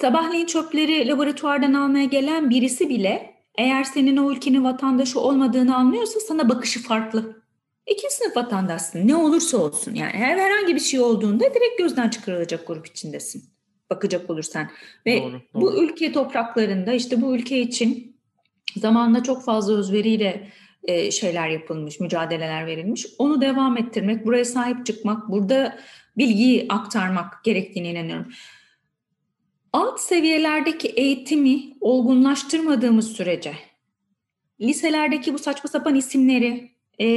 Sabahleyin çöpleri laboratuvardan almaya gelen birisi bile eğer senin o ülkenin vatandaşı olmadığını anlıyorsa sana bakışı farklı. İkinci sınıf vatandaşsın ne olursa olsun yani her herhangi bir şey olduğunda direkt gözden çıkarılacak grup içindesin bakacak olursan. Ve doğru, doğru. bu ülke topraklarında işte bu ülke için zamanla çok fazla özveriyle e, şeyler yapılmış, mücadeleler verilmiş. Onu devam ettirmek, buraya sahip çıkmak, burada bilgiyi aktarmak gerektiğine inanıyorum alt seviyelerdeki eğitimi olgunlaştırmadığımız sürece liselerdeki bu saçma sapan isimleri e,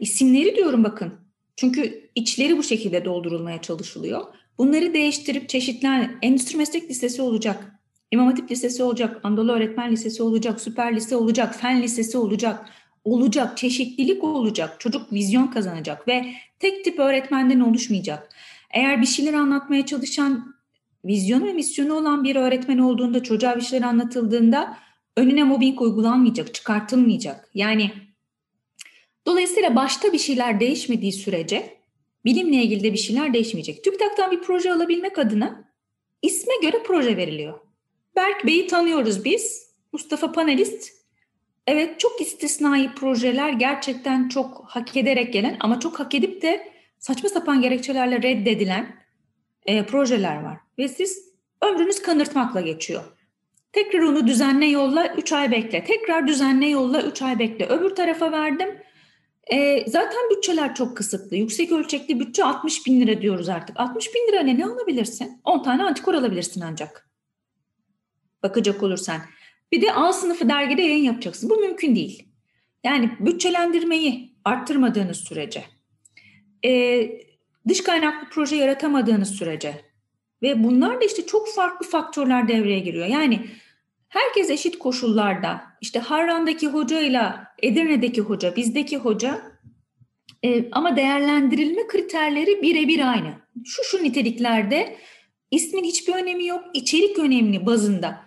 isimleri diyorum bakın çünkü içleri bu şekilde doldurulmaya çalışılıyor. Bunları değiştirip çeşitlen endüstri meslek lisesi olacak, İmam Hatip Lisesi olacak, Anadolu Öğretmen Lisesi olacak, Süper Lise olacak, Fen Lisesi olacak, olacak, çeşitlilik olacak, çocuk vizyon kazanacak ve tek tip öğretmenden oluşmayacak. Eğer bir şeyler anlatmaya çalışan vizyonu ve misyonu olan bir öğretmen olduğunda çocuğa bir şeyler anlatıldığında önüne mobbing uygulanmayacak, çıkartılmayacak. Yani dolayısıyla başta bir şeyler değişmediği sürece bilimle ilgili de bir şeyler değişmeyecek. TÜBİTAK'tan bir proje alabilmek adına isme göre proje veriliyor. Berk Bey'i tanıyoruz biz. Mustafa Panelist. Evet çok istisnai projeler gerçekten çok hak ederek gelen ama çok hak edip de saçma sapan gerekçelerle reddedilen e, projeler var. Ve siz ömrünüz kanırtmakla geçiyor. Tekrar onu düzenle yolla 3 ay bekle. Tekrar düzenle yolla 3 ay bekle. Öbür tarafa verdim. E, zaten bütçeler çok kısıtlı. Yüksek ölçekli bütçe 60 bin lira diyoruz artık. 60 bin lira ne, ne alabilirsin? 10 tane antikor alabilirsin ancak. Bakacak olursan. Bir de A sınıfı dergide yayın yapacaksın. Bu mümkün değil. Yani bütçelendirmeyi arttırmadığınız sürece, e, dış kaynaklı proje yaratamadığınız sürece, ve bunlar da işte çok farklı faktörler devreye giriyor. Yani herkes eşit koşullarda işte Harran'daki hocayla Edirne'deki hoca, bizdeki hoca e, ama değerlendirilme kriterleri birebir aynı. Şu şu niteliklerde ismin hiçbir önemi yok, içerik önemli bazında.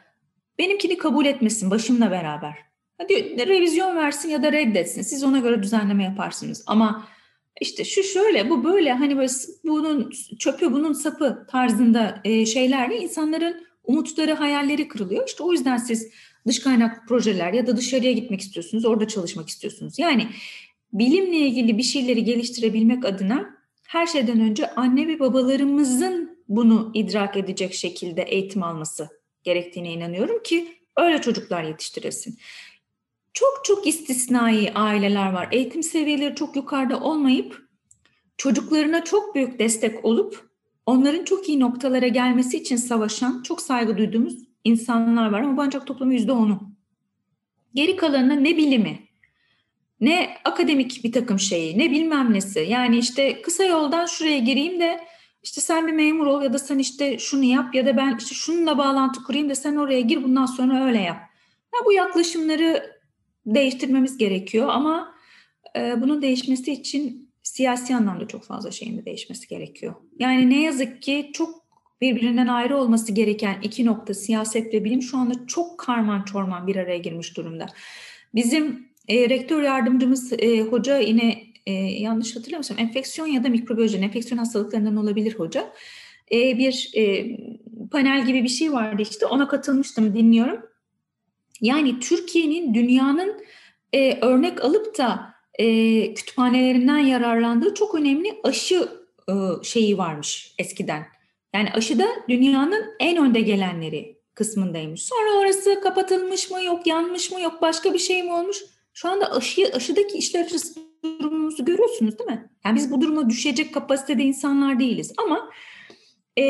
Benimkini kabul etmesin başımla beraber. Hadi revizyon versin ya da reddetsin. Siz ona göre düzenleme yaparsınız. Ama işte şu şöyle, bu böyle hani böyle bunun çöpü, bunun sapı tarzında e, şeylerle insanların umutları, hayalleri kırılıyor. İşte o yüzden siz dış kaynak projeler ya da dışarıya gitmek istiyorsunuz, orada çalışmak istiyorsunuz. Yani bilimle ilgili bir şeyleri geliştirebilmek adına her şeyden önce anne ve babalarımızın bunu idrak edecek şekilde eğitim alması gerektiğine inanıyorum ki öyle çocuklar yetiştiresin. Çok çok istisnai aileler var. Eğitim seviyeleri çok yukarıda olmayıp çocuklarına çok büyük destek olup onların çok iyi noktalara gelmesi için savaşan, çok saygı duyduğumuz insanlar var ama bu ancak toplamı yüzde onu. Geri kalanına ne bilimi, ne akademik bir takım şeyi, ne bilmem nesi. Yani işte kısa yoldan şuraya gireyim de işte sen bir memur ol ya da sen işte şunu yap ya da ben işte şununla bağlantı kurayım da sen oraya gir bundan sonra öyle yap. Ya bu yaklaşımları değiştirmemiz gerekiyor ama e, bunun değişmesi için siyasi anlamda çok fazla şeyin de değişmesi gerekiyor. Yani ne yazık ki çok birbirinden ayrı olması gereken iki nokta siyaset ve bilim şu anda çok karman çorman bir araya girmiş durumda. Bizim e, rektör yardımcımız e, hoca yine e, yanlış hatırlamıyorsam enfeksiyon ya da mikrobiyoloji, enfeksiyon hastalıklarından olabilir hoca. E, bir e, panel gibi bir şey vardı işte ona katılmıştım dinliyorum. Yani Türkiye'nin dünyanın e, örnek alıp da e, kütüphanelerinden yararlandığı çok önemli aşı e, şeyi varmış eskiden. Yani aşıda dünyanın en önde gelenleri kısmındaymış. Sonra orası kapatılmış mı yok yanmış mı yok başka bir şey mi olmuş? Şu anda aşı, aşıdaki işler açısı durumumuzu görüyorsunuz değil mi? Yani biz bu duruma düşecek kapasitede insanlar değiliz ama e,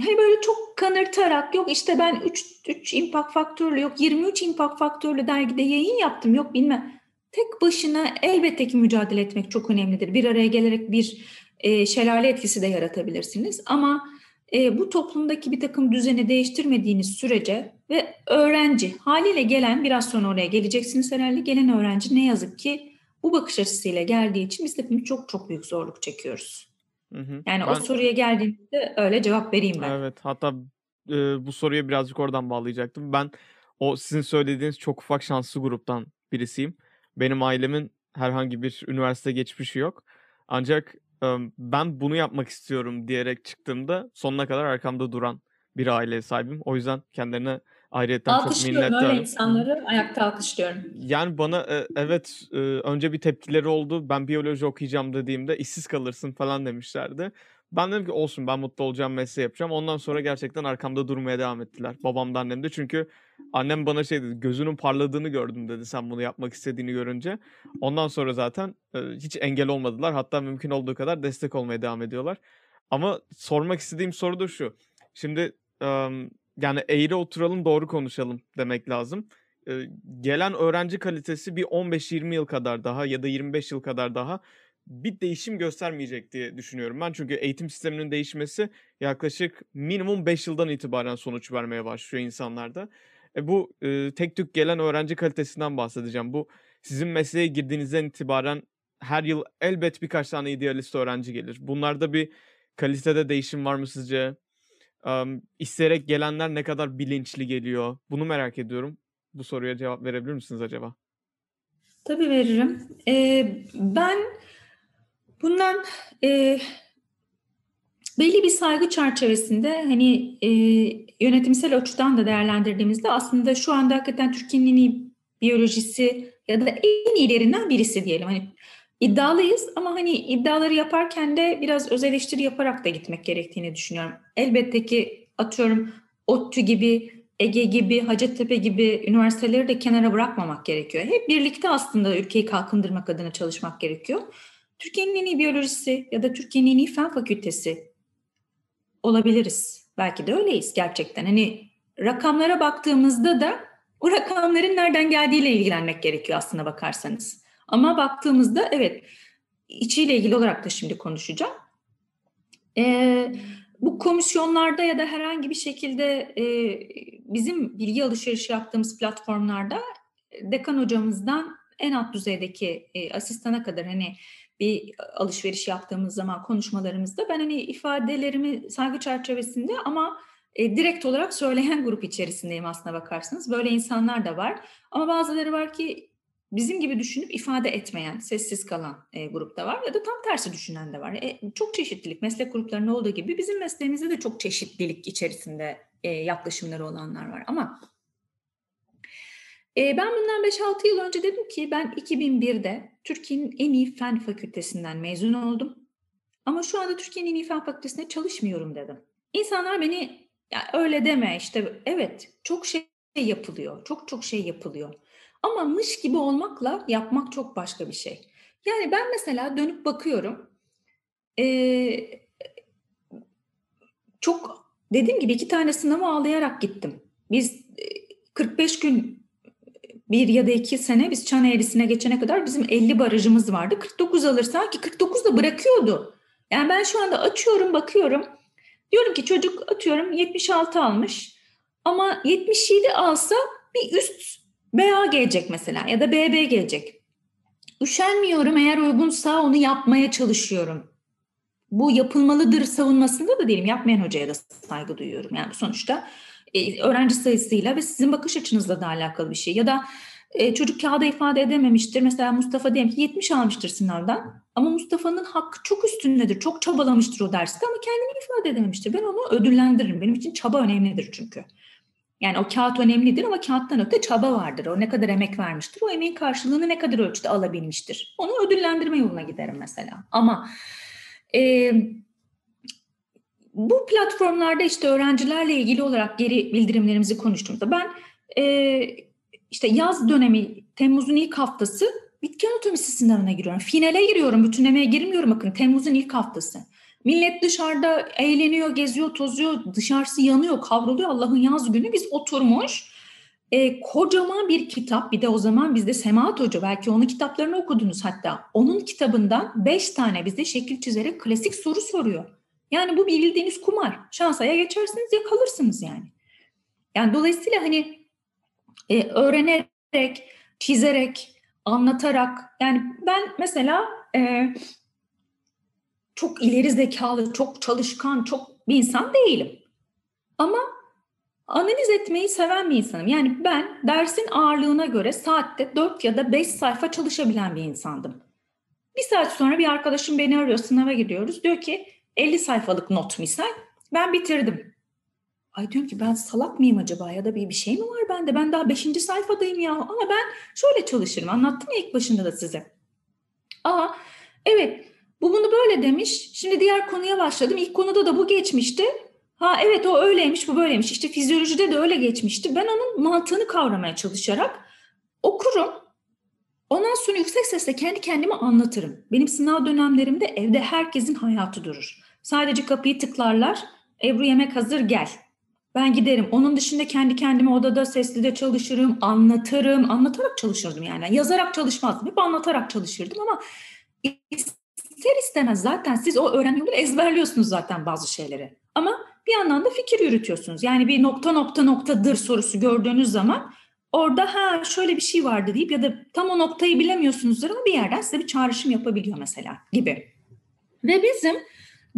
hani böyle çok kanırtarak yok işte ben 3, 3 impact faktörlü yok 23 impact faktörlü dergide yayın yaptım yok bilmem. Tek başına elbette ki mücadele etmek çok önemlidir. Bir araya gelerek bir e, şelale etkisi de yaratabilirsiniz. Ama e, bu toplumdaki bir takım düzeni değiştirmediğiniz sürece ve öğrenci haliyle gelen biraz sonra oraya geleceksiniz herhalde gelen öğrenci ne yazık ki bu bakış açısıyla geldiği için biz hepimiz çok çok büyük zorluk çekiyoruz. Hı hı. Yani ben, o soruya geldiğimde öyle cevap vereyim ben. Evet hatta e, bu soruya birazcık oradan bağlayacaktım. Ben o sizin söylediğiniz çok ufak şanslı gruptan birisiyim. Benim ailemin herhangi bir üniversite geçmişi yok. Ancak ben bunu yapmak istiyorum diyerek çıktığımda sonuna kadar arkamda duran bir aileye sahibim. O yüzden kendilerine ayrıyetten çok minnettarım. öyle insanları ayakta alkışlıyorum. Yani bana evet önce bir tepkileri oldu. Ben biyoloji okuyacağım dediğimde işsiz kalırsın falan demişlerdi. Ben dedim ki olsun ben mutlu olacağım mesleği yapacağım. Ondan sonra gerçekten arkamda durmaya devam ettiler. Babam da annem de. Çünkü annem bana şey dedi gözünün parladığını gördüm dedi sen bunu yapmak istediğini görünce. Ondan sonra zaten hiç engel olmadılar. Hatta mümkün olduğu kadar destek olmaya devam ediyorlar. Ama sormak istediğim soru da şu. Şimdi yani eğri oturalım doğru konuşalım demek lazım. Gelen öğrenci kalitesi bir 15-20 yıl kadar daha ya da 25 yıl kadar daha bir değişim göstermeyecek diye düşünüyorum ben. Çünkü eğitim sisteminin değişmesi yaklaşık minimum 5 yıldan itibaren sonuç vermeye başlıyor insanlarda. E bu e, tek tük gelen öğrenci kalitesinden bahsedeceğim. Bu sizin mesleğe girdiğinizden itibaren her yıl elbet birkaç tane idealist öğrenci gelir. Bunlarda bir kalitede değişim var mı sizce? Um, isteyerek gelenler ne kadar bilinçli geliyor? Bunu merak ediyorum. Bu soruya cevap verebilir misiniz acaba? Tabii veririm. Ee, ben Bundan e, belli bir saygı çerçevesinde hani e, yönetimsel açıdan da değerlendirdiğimizde aslında şu anda hakikaten Türkiye'nin biyolojisi ya da en iyilerinden birisi diyelim. Hani iddialıyız ama hani iddiaları yaparken de biraz öz eleştiri yaparak da gitmek gerektiğini düşünüyorum. Elbette ki atıyorum ODTÜ gibi, Ege gibi, Hacettepe gibi üniversiteleri de kenara bırakmamak gerekiyor. Hep birlikte aslında ülkeyi kalkındırmak adına çalışmak gerekiyor. Türkiye'nin en iyi biyolojisi ya da Türkiye'nin en iyi fen fakültesi olabiliriz. Belki de öyleyiz gerçekten. Hani rakamlara baktığımızda da o rakamların nereden geldiğiyle ilgilenmek gerekiyor aslında bakarsanız. Ama baktığımızda evet içiyle ilgili olarak da şimdi konuşacağım. Ee, bu komisyonlarda ya da herhangi bir şekilde e, bizim bilgi alışverişi yaptığımız platformlarda dekan hocamızdan en alt düzeydeki e, asistana kadar hani bir alışveriş yaptığımız zaman konuşmalarımızda ben hani ifadelerimi saygı çerçevesinde ama e, direkt olarak söyleyen grup içerisindeyim aslına bakarsanız. Böyle insanlar da var. Ama bazıları var ki bizim gibi düşünüp ifade etmeyen, sessiz kalan e, grupta var ya da tam tersi düşünen de var. E, çok çeşitlilik, meslek gruplarında olduğu gibi bizim mesleğimizde de çok çeşitlilik içerisinde e, yaklaşımları olanlar var. Ama e, ben bundan 5-6 yıl önce dedim ki ben 2001'de Türkiye'nin en iyi fen fakültesinden mezun oldum. Ama şu anda Türkiye'nin en iyi fen fakültesinde çalışmıyorum dedim. İnsanlar beni ya öyle deme işte evet çok şey yapılıyor. Çok çok şey yapılıyor. Ama mış gibi olmakla yapmak çok başka bir şey. Yani ben mesela dönüp bakıyorum. Ee, çok dediğim gibi iki tane sınavı ağlayarak gittim. Biz 45 gün bir ya da iki sene biz çan eğrisine geçene kadar bizim 50 barajımız vardı. 49 alırsak ki 49 da bırakıyordu. Yani ben şu anda açıyorum bakıyorum. Diyorum ki çocuk atıyorum 76 almış ama 77 alsa bir üst BA gelecek mesela ya da BB gelecek. Üşenmiyorum eğer uygunsa onu yapmaya çalışıyorum. Bu yapılmalıdır savunmasında da değilim. Yapmayan hocaya da saygı duyuyorum. Yani sonuçta e, öğrenci sayısıyla ve sizin bakış açınızla da alakalı bir şey. Ya da e, çocuk kağıda ifade edememiştir. Mesela Mustafa diyelim ki 70 almıştır sınavdan ama Mustafa'nın hakkı çok üstündedir. Çok çabalamıştır o derste ama kendini ifade edememiştir. Ben onu ödüllendiririm. Benim için çaba önemlidir çünkü. Yani o kağıt önemlidir ama kağıttan öte çaba vardır. O ne kadar emek vermiştir, o emeğin karşılığını ne kadar ölçüde alabilmiştir. Onu ödüllendirme yoluna giderim mesela. Ama e, bu platformlarda işte öğrencilerle ilgili olarak geri bildirimlerimizi konuştuğumuzda ben e, işte yaz dönemi Temmuz'un ilk haftası bitki anatomisi sınavına giriyorum. Finale giriyorum, bütünlemeye girmiyorum bakın Temmuz'un ilk haftası. Millet dışarıda eğleniyor, geziyor, tozuyor, dışarısı yanıyor, kavruluyor Allah'ın yaz günü. Biz oturmuş e, kocaman bir kitap, bir de o zaman bizde Semahat Hoca, belki onun kitaplarını okudunuz hatta. Onun kitabından beş tane bize şekil çizerek klasik soru soruyor. Yani bu bildiğiniz kumar. Şansa ya geçersiniz ya kalırsınız yani. Yani dolayısıyla hani e, öğrenerek, çizerek, anlatarak yani ben mesela e, çok ileri zekalı, çok çalışkan, çok bir insan değilim. Ama analiz etmeyi seven bir insanım. Yani ben dersin ağırlığına göre saatte 4 ya da 5 sayfa çalışabilen bir insandım. Bir saat sonra bir arkadaşım beni arıyor, sınava gidiyoruz. Diyor ki 50 sayfalık not misal. Ben bitirdim. Ay diyorum ki ben salak mıyım acaba ya da bir, bir şey mi var bende? Ben daha 5. sayfadayım ya. Ama ben şöyle çalışırım. Anlattım ya ilk başında da size. Aa evet böyle demiş. Şimdi diğer konuya başladım. İlk konuda da bu geçmişti. Ha evet o öyleymiş bu böyleymiş. İşte fizyolojide de öyle geçmişti. Ben onun mantığını kavramaya çalışarak okurum. Ondan sonra yüksek sesle kendi kendime anlatırım. Benim sınav dönemlerimde evde herkesin hayatı durur. Sadece kapıyı tıklarlar. Ebru yemek hazır gel. Ben giderim. Onun dışında kendi kendime odada sesli de çalışırım, anlatırım. Anlatarak çalışırdım yani. Yazarak çalışmazdım. Hep anlatarak çalışırdım ama ister istemez zaten siz o öğrenmeleri ezberliyorsunuz zaten bazı şeyleri. Ama bir yandan da fikir yürütüyorsunuz. Yani bir nokta nokta noktadır sorusu gördüğünüz zaman orada ha şöyle bir şey vardı deyip ya da tam o noktayı bilemiyorsunuzdur ama bir yerden size bir çağrışım yapabiliyor mesela gibi. Ve bizim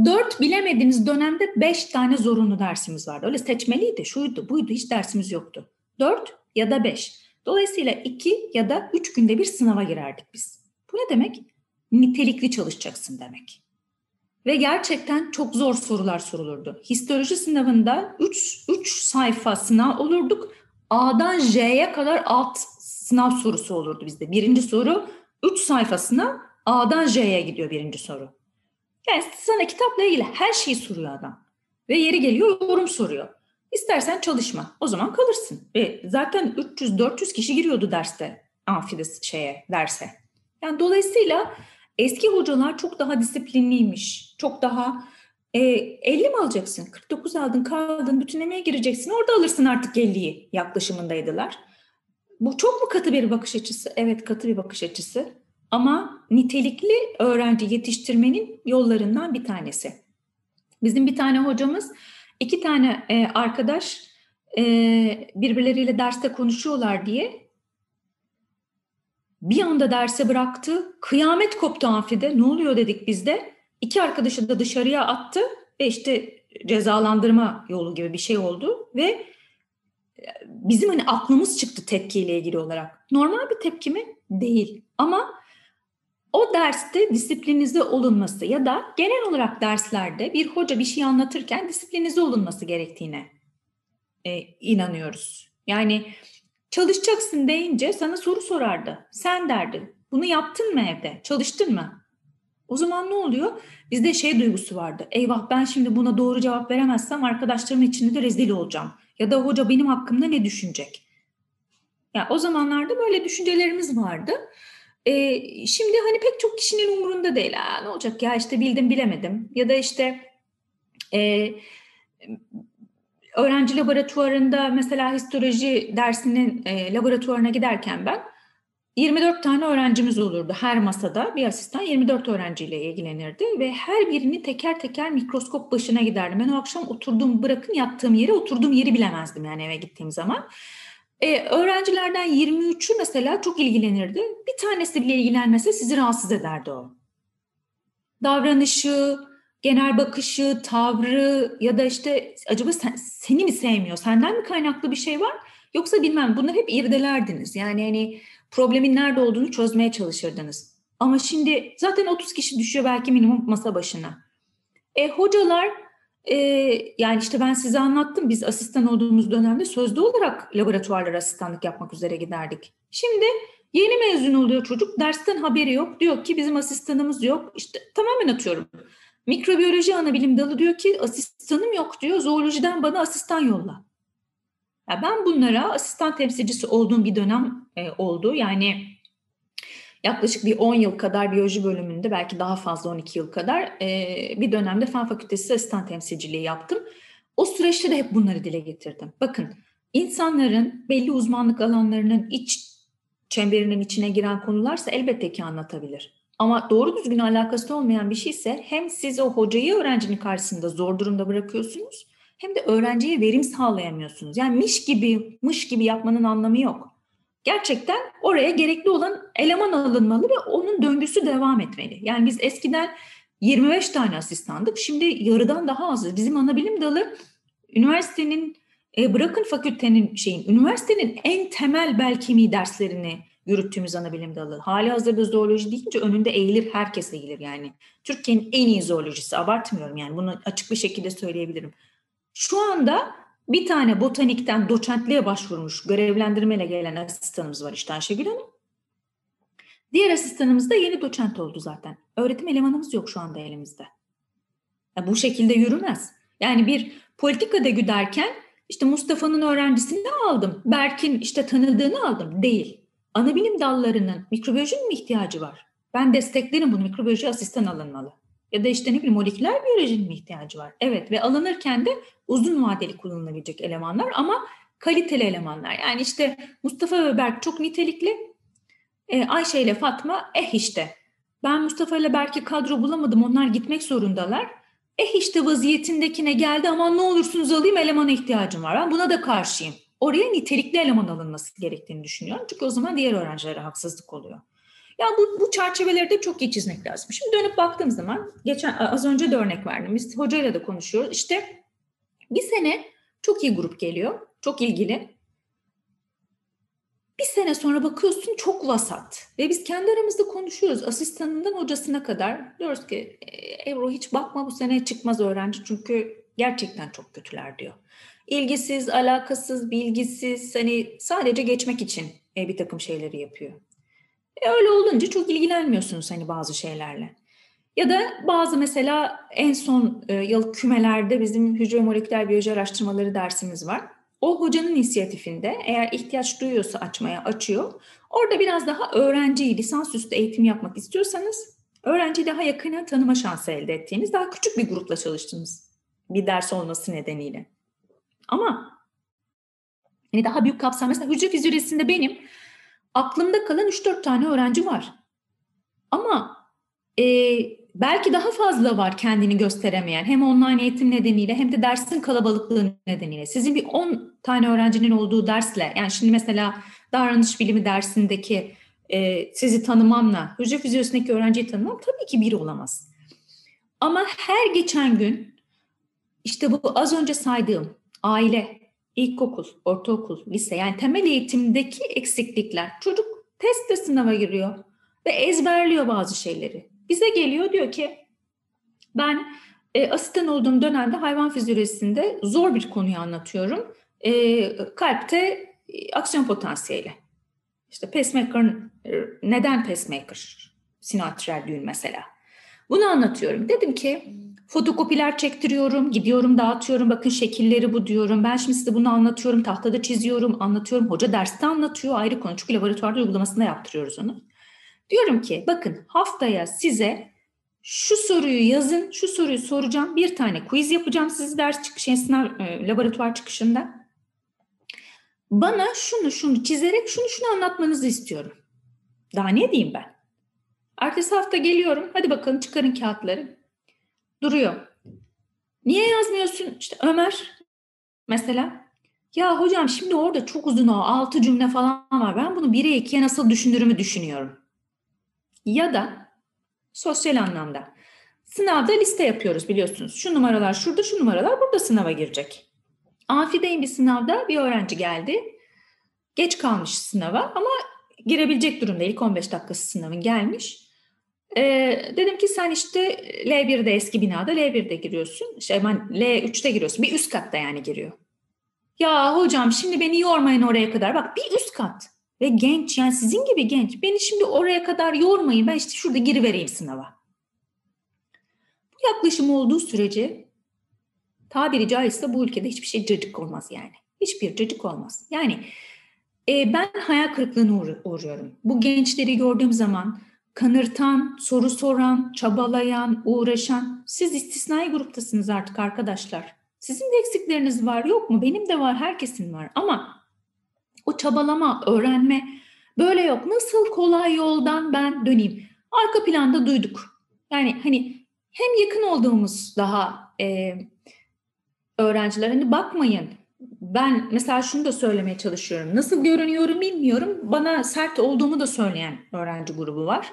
dört bilemediğiniz dönemde beş tane zorunlu dersimiz vardı. Öyle seçmeliydi, şuydu, buydu, hiç dersimiz yoktu. Dört ya da beş. Dolayısıyla iki ya da üç günde bir sınava girerdik biz. Bu ne demek? Nitelikli çalışacaksın demek. Ve gerçekten çok zor sorular sorulurdu. Histoloji sınavında 3 3 sayfa sınav olurduk. A'dan J'ye kadar alt sınav sorusu olurdu bizde. Birinci soru 3 sayfasına A'dan J'ye gidiyor birinci soru. Yani sana kitapla ilgili her şeyi soruyor adam. Ve yeri geliyor yorum soruyor. İstersen çalışma. O zaman kalırsın. Ve zaten 300-400 kişi giriyordu derste. Amfide şeye, derse. Yani dolayısıyla eski hocalar çok daha disiplinliymiş. Çok daha e, 50 mi alacaksın? 49 aldın kaldın bütünlemeye gireceksin. Orada alırsın artık 50'yi yaklaşımındaydılar. Bu çok mu katı bir bakış açısı? Evet katı bir bakış açısı. Ama nitelikli öğrenci yetiştirmenin yollarından bir tanesi. Bizim bir tane hocamız, iki tane e, arkadaş e, birbirleriyle derste konuşuyorlar diye bir anda derse bıraktı. Kıyamet koptu amfide. Ne oluyor dedik biz de. İki arkadaşı da dışarıya attı ve işte cezalandırma yolu gibi bir şey oldu ve e, bizim hani aklımız çıktı tepkiyle ilgili olarak. Normal bir tepki mi? Değil. Ama o derste disiplinize olunması ya da genel olarak derslerde bir hoca bir şey anlatırken disiplinize olunması gerektiğine e, inanıyoruz. Yani çalışacaksın deyince sana soru sorardı. Sen derdi. Bunu yaptın mı evde? Çalıştın mı? O zaman ne oluyor? Bizde şey duygusu vardı. Eyvah ben şimdi buna doğru cevap veremezsem arkadaşlarımın içinde de rezil olacağım. Ya da hoca benim hakkımda ne düşünecek? Ya o zamanlarda böyle düşüncelerimiz vardı. Ee, şimdi hani pek çok kişinin umurunda değil. Aa, ne olacak ya işte bildim bilemedim. Ya da işte e, öğrenci laboratuvarında mesela histoloji dersinin e, laboratuvarına giderken ben 24 tane öğrencimiz olurdu her masada. Bir asistan 24 öğrenciyle ilgilenirdi ve her birini teker teker mikroskop başına giderdim. Ben o akşam oturduğum, bırakın yattığım yere oturduğum yeri bilemezdim yani eve gittiğim zaman. Ee, öğrencilerden 23'ü mesela çok ilgilenirdi. Bir tanesi bile ilgilenmese sizi rahatsız ederdi o. Davranışı, genel bakışı, tavrı ya da işte acaba sen, seni mi sevmiyor, senden mi kaynaklı bir şey var? Yoksa bilmem bunları hep irdelerdiniz. Yani hani problemin nerede olduğunu çözmeye çalışırdınız. Ama şimdi zaten 30 kişi düşüyor belki minimum masa başına. E, hocalar e, yani işte ben size anlattım biz asistan olduğumuz dönemde sözlü olarak laboratuvarlara asistanlık yapmak üzere giderdik. Şimdi yeni mezun oluyor çocuk dersten haberi yok diyor ki bizim asistanımız yok işte tamamen atıyorum. Mikrobiyoloji ana bilim dalı diyor ki asistanım yok diyor zoolojiden bana asistan yolla. Ya ben bunlara asistan temsilcisi olduğum bir dönem e, oldu. Yani yaklaşık bir 10 yıl kadar biyoloji bölümünde belki daha fazla 12 yıl kadar e, bir dönemde fen fakültesi asistan temsilciliği yaptım. O süreçte de hep bunları dile getirdim. Bakın insanların belli uzmanlık alanlarının iç çemberinin içine giren konularsa elbette ki anlatabilir. Ama doğru düzgün alakası olmayan bir şeyse hem siz o hocayı öğrencinin karşısında zor durumda bırakıyorsunuz hem de öğrenciye verim sağlayamıyorsunuz. Yani miş gibi, mış gibi yapmanın anlamı yok. Gerçekten oraya gerekli olan eleman alınmalı ve onun döngüsü devam etmeli. Yani biz eskiden 25 tane asistandık. Şimdi yarıdan daha az. Bizim ana bilim dalı üniversitenin e, bırakın fakültenin şeyin üniversitenin en temel bel kemiği derslerini yürüttüğümüz ana bilim dalı. Hali hazırda zooloji deyince önünde eğilir, herkes eğilir yani. Türkiye'nin en iyi zoolojisi, abartmıyorum yani bunu açık bir şekilde söyleyebilirim. Şu anda bir tane botanikten doçentliğe başvurmuş görevlendirmeyle gelen asistanımız var işte Ayşegül Hanım. Diğer asistanımız da yeni doçent oldu zaten. Öğretim elemanımız yok şu anda elimizde. Ya bu şekilde yürümez. Yani bir politika da güderken işte Mustafa'nın öğrencisini aldım. Berk'in işte tanıdığını aldım. Değil. Ana bilim dallarının mikrobiyolojinin mi ihtiyacı var? Ben desteklerim bunu. Mikrobiyoloji asistan alınmalı. Ya da işte ne bileyim moleküler biyolojinin mi ihtiyacı var? Evet ve alınırken de uzun vadeli kullanılabilecek elemanlar ama kaliteli elemanlar. Yani işte Mustafa ve Berk çok nitelikli. E, Ayşe ile Fatma eh işte. Ben Mustafa ile Berk'i kadro bulamadım onlar gitmek zorundalar. Eh işte vaziyetindekine geldi ama ne olursunuz alayım elemana ihtiyacım var. Ben buna da karşıyım. Oraya nitelikli eleman alınması gerektiğini düşünüyorum. Çünkü o zaman diğer öğrencilere haksızlık oluyor. Yani bu, bu çerçeveleri de çok iyi çizmek lazım. Şimdi dönüp baktığım zaman, geçen az önce de örnek verdim. Biz hocayla da konuşuyoruz. İşte bir sene çok iyi grup geliyor, çok ilgili. Bir sene sonra bakıyorsun çok vasat. Ve biz kendi aramızda konuşuyoruz. Asistanından hocasına kadar diyoruz ki e, Ebru hiç bakma bu sene çıkmaz öğrenci çünkü gerçekten çok kötüler diyor. İlgisiz, alakasız, bilgisiz, hani sadece geçmek için e, bir takım şeyleri yapıyor. E öyle olunca çok ilgilenmiyorsunuz hani bazı şeylerle. Ya da bazı mesela en son e, yıl kümelerde bizim hücre moleküler biyoloji araştırmaları dersimiz var. O hocanın inisiyatifinde eğer ihtiyaç duyuyorsa açmaya açıyor. Orada biraz daha öğrenciyi lisansüstü eğitim yapmak istiyorsanız öğrenciyi daha yakına tanıma şansı elde ettiğiniz daha küçük bir grupla çalıştığınız bir ders olması nedeniyle. Ama yani daha büyük kapsam mesela hücre fizyolojisinde benim aklımda kalan 3-4 tane öğrenci var. Ama e, belki daha fazla var kendini gösteremeyen hem online eğitim nedeniyle hem de dersin kalabalıklığı nedeniyle. Sizin bir 10 tane öğrencinin olduğu dersle yani şimdi mesela davranış bilimi dersindeki e, sizi tanımamla hücre fizyolojisindeki öğrenciyi tanımam tabii ki bir olamaz. Ama her geçen gün işte bu az önce saydığım aile, ilkokul, ortaokul, lise yani temel eğitimdeki eksiklikler. Çocuk testte sınava giriyor ve ezberliyor bazı şeyleri. Bize geliyor diyor ki ben e, asistan olduğum dönemde hayvan fizyolojisinde zor bir konuyu anlatıyorum. E, kalpte e, aksiyon potansiyeli. İşte pacemaker, neden pacemaker? Sinoatrial düğün mesela. Bunu anlatıyorum. Dedim ki fotokopiler çektiriyorum, gidiyorum dağıtıyorum. Bakın şekilleri bu diyorum. Ben şimdi size bunu anlatıyorum. Tahtada çiziyorum, anlatıyorum. Hoca derste anlatıyor. Ayrı konu. Çünkü laboratuvarda uygulamasında yaptırıyoruz onu. Diyorum ki bakın haftaya size şu soruyu yazın, şu soruyu soracağım. Bir tane quiz yapacağım sizi ders çıkışı, sınav, e, laboratuvar çıkışında. Bana şunu şunu çizerek şunu şunu anlatmanızı istiyorum. Daha ne diyeyim ben? Ertesi hafta geliyorum. Hadi bakalım çıkarın kağıtları. Duruyor. Niye yazmıyorsun? İşte Ömer mesela. Ya hocam şimdi orada çok uzun o altı cümle falan var. Ben bunu bire ikiye nasıl düşünürümü düşünüyorum. Ya da sosyal anlamda. Sınavda liste yapıyoruz biliyorsunuz. Şu numaralar şurada, şu numaralar burada sınava girecek. Amfideyim bir sınavda bir öğrenci geldi. Geç kalmış sınava ama girebilecek durumda. İlk 15 dakikası sınavın gelmiş. Ee, dedim ki sen işte L1'de eski binada L1'de giriyorsun. Şey, ben L3'te giriyorsun. Bir üst katta yani giriyor. Ya hocam şimdi beni yormayın oraya kadar. Bak bir üst kat. Ve genç yani sizin gibi genç. Beni şimdi oraya kadar yormayın. Ben işte şurada girivereyim sınava. Bu yaklaşım olduğu sürece tabiri caizse bu ülkede hiçbir şey cacık olmaz yani. Hiçbir cacık olmaz. Yani e, ben hayal kırıklığına uğruyorum. Bu gençleri gördüğüm zaman kanırtan, soru soran, çabalayan, uğraşan. Siz istisnai gruptasınız artık arkadaşlar. Sizin de eksikleriniz var yok mu? Benim de var, herkesin var. Ama o çabalama, öğrenme böyle yok. Nasıl kolay yoldan ben döneyim? Arka planda duyduk. Yani hani hem yakın olduğumuz daha e, öğrenciler hani bakmayın ben mesela şunu da söylemeye çalışıyorum. Nasıl görünüyorum bilmiyorum. Bana sert olduğumu da söyleyen öğrenci grubu var.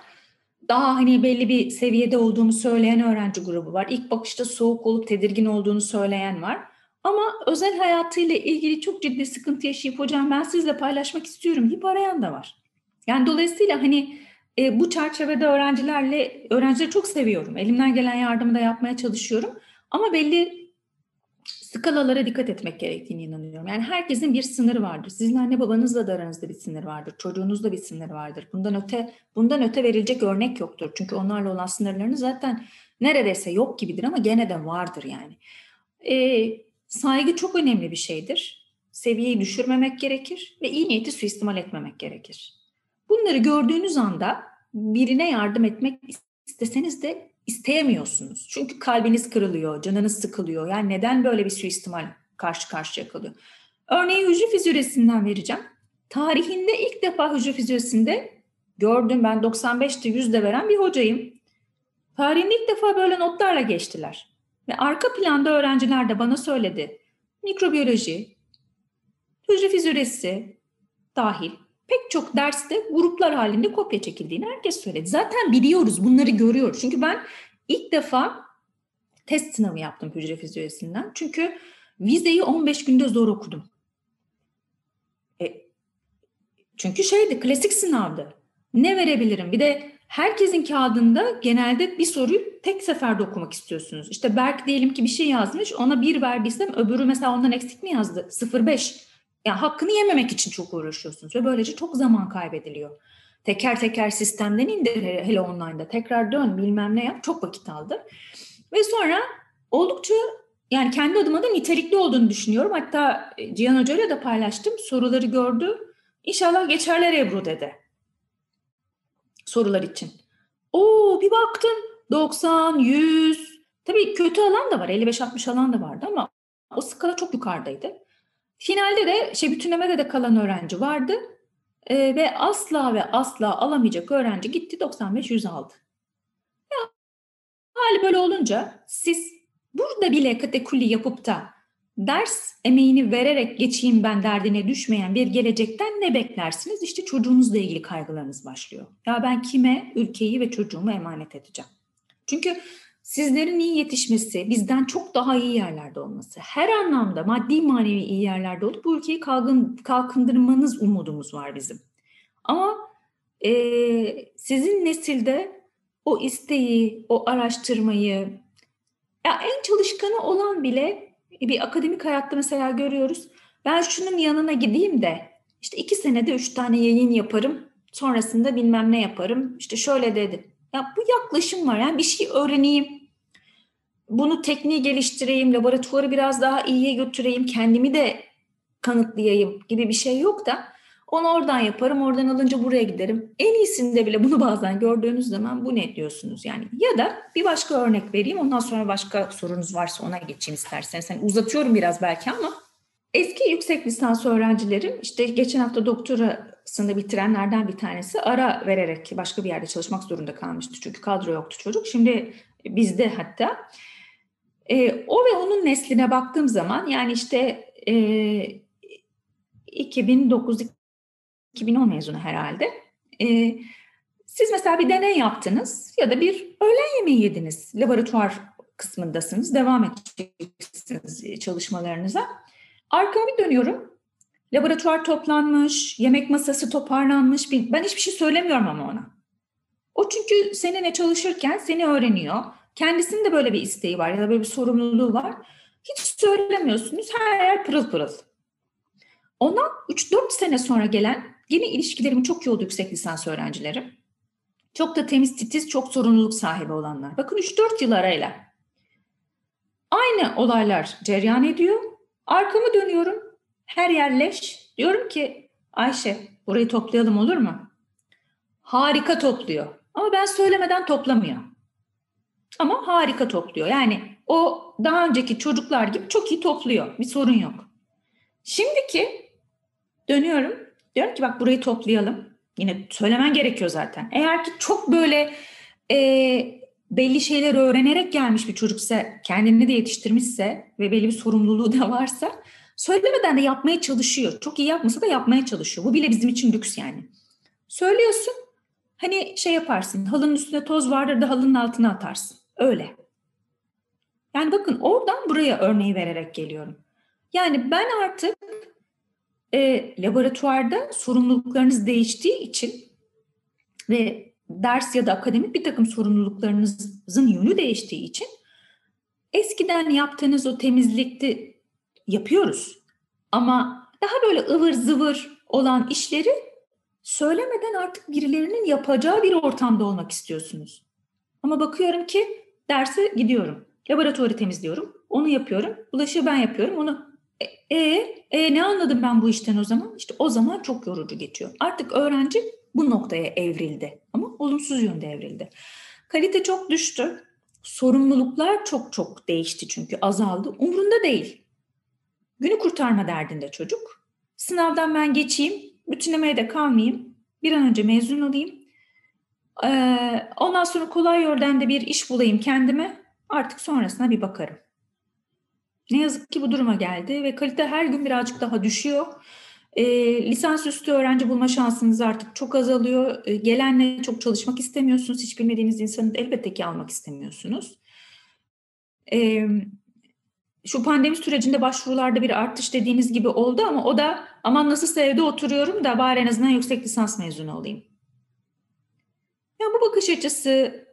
Daha hani belli bir seviyede olduğumu söyleyen öğrenci grubu var. İlk bakışta soğuk olup tedirgin olduğunu söyleyen var. Ama özel hayatıyla ilgili çok ciddi sıkıntı yaşayıp hocam ben sizle paylaşmak istiyorum deyip arayan da var. Yani dolayısıyla hani e, bu çerçevede öğrencilerle öğrencileri çok seviyorum. Elimden gelen yardımı da yapmaya çalışıyorum. Ama belli skalalara dikkat etmek gerektiğini inanıyorum. Yani herkesin bir sınırı vardır. Sizin anne babanızla da aranızda bir sınır vardır. Çocuğunuzla bir sınır vardır. Bundan öte bundan öte verilecek örnek yoktur. Çünkü onlarla olan sınırlarınız zaten neredeyse yok gibidir ama gene de vardır yani. Ee, saygı çok önemli bir şeydir. Seviyeyi düşürmemek gerekir ve iyi niyeti suistimal etmemek gerekir. Bunları gördüğünüz anda birine yardım etmek isteseniz de isteyemiyorsunuz. Çünkü kalbiniz kırılıyor, canınız sıkılıyor. Yani neden böyle bir suistimal karşı karşıya kalıyor? Örneği hücre fizyolojisinden vereceğim. Tarihinde ilk defa hücre fizyolojisinde gördüm ben 95'te 100'de veren bir hocayım. Tarihinde ilk defa böyle notlarla geçtiler. Ve arka planda öğrenciler de bana söyledi. Mikrobiyoloji, hücre fizyolojisi dahil pek çok derste gruplar halinde kopya çekildiğini herkes söyledi. Zaten biliyoruz, bunları görüyoruz. Çünkü ben ilk defa test sınavı yaptım hücre fizyolojisinden. Çünkü vizeyi 15 günde zor okudum. E, çünkü şeydi, klasik sınavdı. Ne verebilirim? Bir de herkesin kağıdında genelde bir soruyu tek seferde okumak istiyorsunuz. İşte Berk diyelim ki bir şey yazmış, ona bir verdiysem öbürü mesela ondan eksik mi yazdı? 0,5 yani hakkını yememek için çok uğraşıyorsunuz ve böylece çok zaman kaybediliyor. Teker teker sistemden indir hele online'da tekrar dön bilmem ne yap çok vakit aldı. Ve sonra oldukça yani kendi adıma da nitelikli olduğunu düşünüyorum. Hatta Cihan Hoca ile de paylaştım. Soruları gördü. İnşallah geçerler Ebru dedi. Sorular için. Oo bir baktım 90, 100. Tabii kötü alan da var. 55-60 alan da vardı ama o skala çok yukarıdaydı. Finalde de şey bütünlemede de kalan öğrenci vardı e, ve asla ve asla alamayacak öğrenci gitti 95-100 aldı. Ya, hali böyle olunca siz burada bile katekulli yapıp da ders emeğini vererek geçeyim ben derdine düşmeyen bir gelecekten ne beklersiniz? İşte çocuğunuzla ilgili kaygılarınız başlıyor. Ya ben kime ülkeyi ve çocuğumu emanet edeceğim? Çünkü sizlerin iyi yetişmesi, bizden çok daha iyi yerlerde olması, her anlamda maddi manevi iyi yerlerde olup bu ülkeyi kalkın, kalkındırmanız umudumuz var bizim. Ama e, sizin nesilde o isteği, o araştırmayı, ya en çalışkanı olan bile bir akademik hayatta mesela görüyoruz. Ben şunun yanına gideyim de işte iki senede üç tane yayın yaparım. Sonrasında bilmem ne yaparım. İşte şöyle dedi. Ya bu yaklaşım var. Yani bir şey öğreneyim. Bunu tekniği geliştireyim. Laboratuvarı biraz daha iyiye götüreyim. Kendimi de kanıtlayayım gibi bir şey yok da onu oradan yaparım, oradan alınca buraya giderim. En iyisinde bile bunu bazen gördüğünüz zaman bu ne diyorsunuz yani. Ya da bir başka örnek vereyim, ondan sonra başka sorunuz varsa ona geçeyim isterseniz. Yani uzatıyorum biraz belki ama eski yüksek lisans öğrencilerim işte geçen hafta doktorasını bitirenlerden bir tanesi ara vererek başka bir yerde çalışmak zorunda kalmıştı. Çünkü kadro yoktu çocuk. Şimdi bizde hatta. E, o ve onun nesline baktığım zaman yani işte e, 2009 2010 mezunu herhalde. Ee, siz mesela bir deney yaptınız ya da bir öğlen yemeği yediniz. Laboratuvar kısmındasınız. Devam edeceksiniz çalışmalarınıza. Arkama bir dönüyorum. Laboratuvar toplanmış, yemek masası toparlanmış. Ben hiçbir şey söylemiyorum ama ona. O çünkü seninle çalışırken seni öğreniyor. Kendisinin de böyle bir isteği var ya da böyle bir sorumluluğu var. Hiç söylemiyorsunuz. Her yer pırıl pırıl. Ondan 3-4 sene sonra gelen Yine ilişkilerim çok iyi oldu yüksek lisans öğrencilerim. Çok da temiz titiz, çok sorumluluk sahibi olanlar. Bakın 3-4 yıl arayla. Aynı olaylar cereyan ediyor. Arkamı dönüyorum. Her yer leş. Diyorum ki Ayşe burayı toplayalım olur mu? Harika topluyor. Ama ben söylemeden toplamıyor. Ama harika topluyor. Yani o daha önceki çocuklar gibi çok iyi topluyor. Bir sorun yok. Şimdiki dönüyorum Diyorum ki bak burayı toplayalım. Yine söylemen gerekiyor zaten. Eğer ki çok böyle e, belli şeyler öğrenerek gelmiş bir çocuksa, kendini de yetiştirmişse ve belli bir sorumluluğu da varsa söylemeden de yapmaya çalışıyor. Çok iyi yapmasa da yapmaya çalışıyor. Bu bile bizim için lüks yani. Söylüyorsun, hani şey yaparsın, halının üstünde toz vardır da halının altına atarsın. Öyle. Yani bakın oradan buraya örneği vererek geliyorum. Yani ben artık e, laboratuvarda sorumluluklarınız değiştiği için ve ders ya da akademik bir takım sorumluluklarınızın yönü değiştiği için eskiden yaptığınız o temizlikti yapıyoruz. Ama daha böyle ıvır zıvır olan işleri söylemeden artık birilerinin yapacağı bir ortamda olmak istiyorsunuz. Ama bakıyorum ki derse gidiyorum. Laboratuvarı temizliyorum. Onu yapıyorum. Bulaşığı ben yapıyorum. Onu e, e, e ne anladım ben bu işten o zaman? İşte o zaman çok yorucu geçiyor. Artık öğrenci bu noktaya evrildi ama olumsuz yönde evrildi. Kalite çok düştü. Sorumluluklar çok çok değişti çünkü azaldı. Umrunda değil. Günü kurtarma derdinde çocuk. Sınavdan ben geçeyim, bütünlemeye de kalmayayım. Bir an önce mezun olayım. Ee, ondan sonra kolay yoldan da bir iş bulayım kendime. Artık sonrasına bir bakarım. Ne yazık ki bu duruma geldi ve kalite her gün birazcık daha düşüyor. E, lisansüstü öğrenci bulma şansınız artık çok azalıyor. E, gelenle çok çalışmak istemiyorsunuz. Hiç bilmediğiniz insanı elbette ki almak istemiyorsunuz. E, şu pandemi sürecinde başvurularda bir artış dediğiniz gibi oldu ama o da aman nasıl evde oturuyorum da bari en azından yüksek lisans mezunu olayım. Ya bu bakış açısı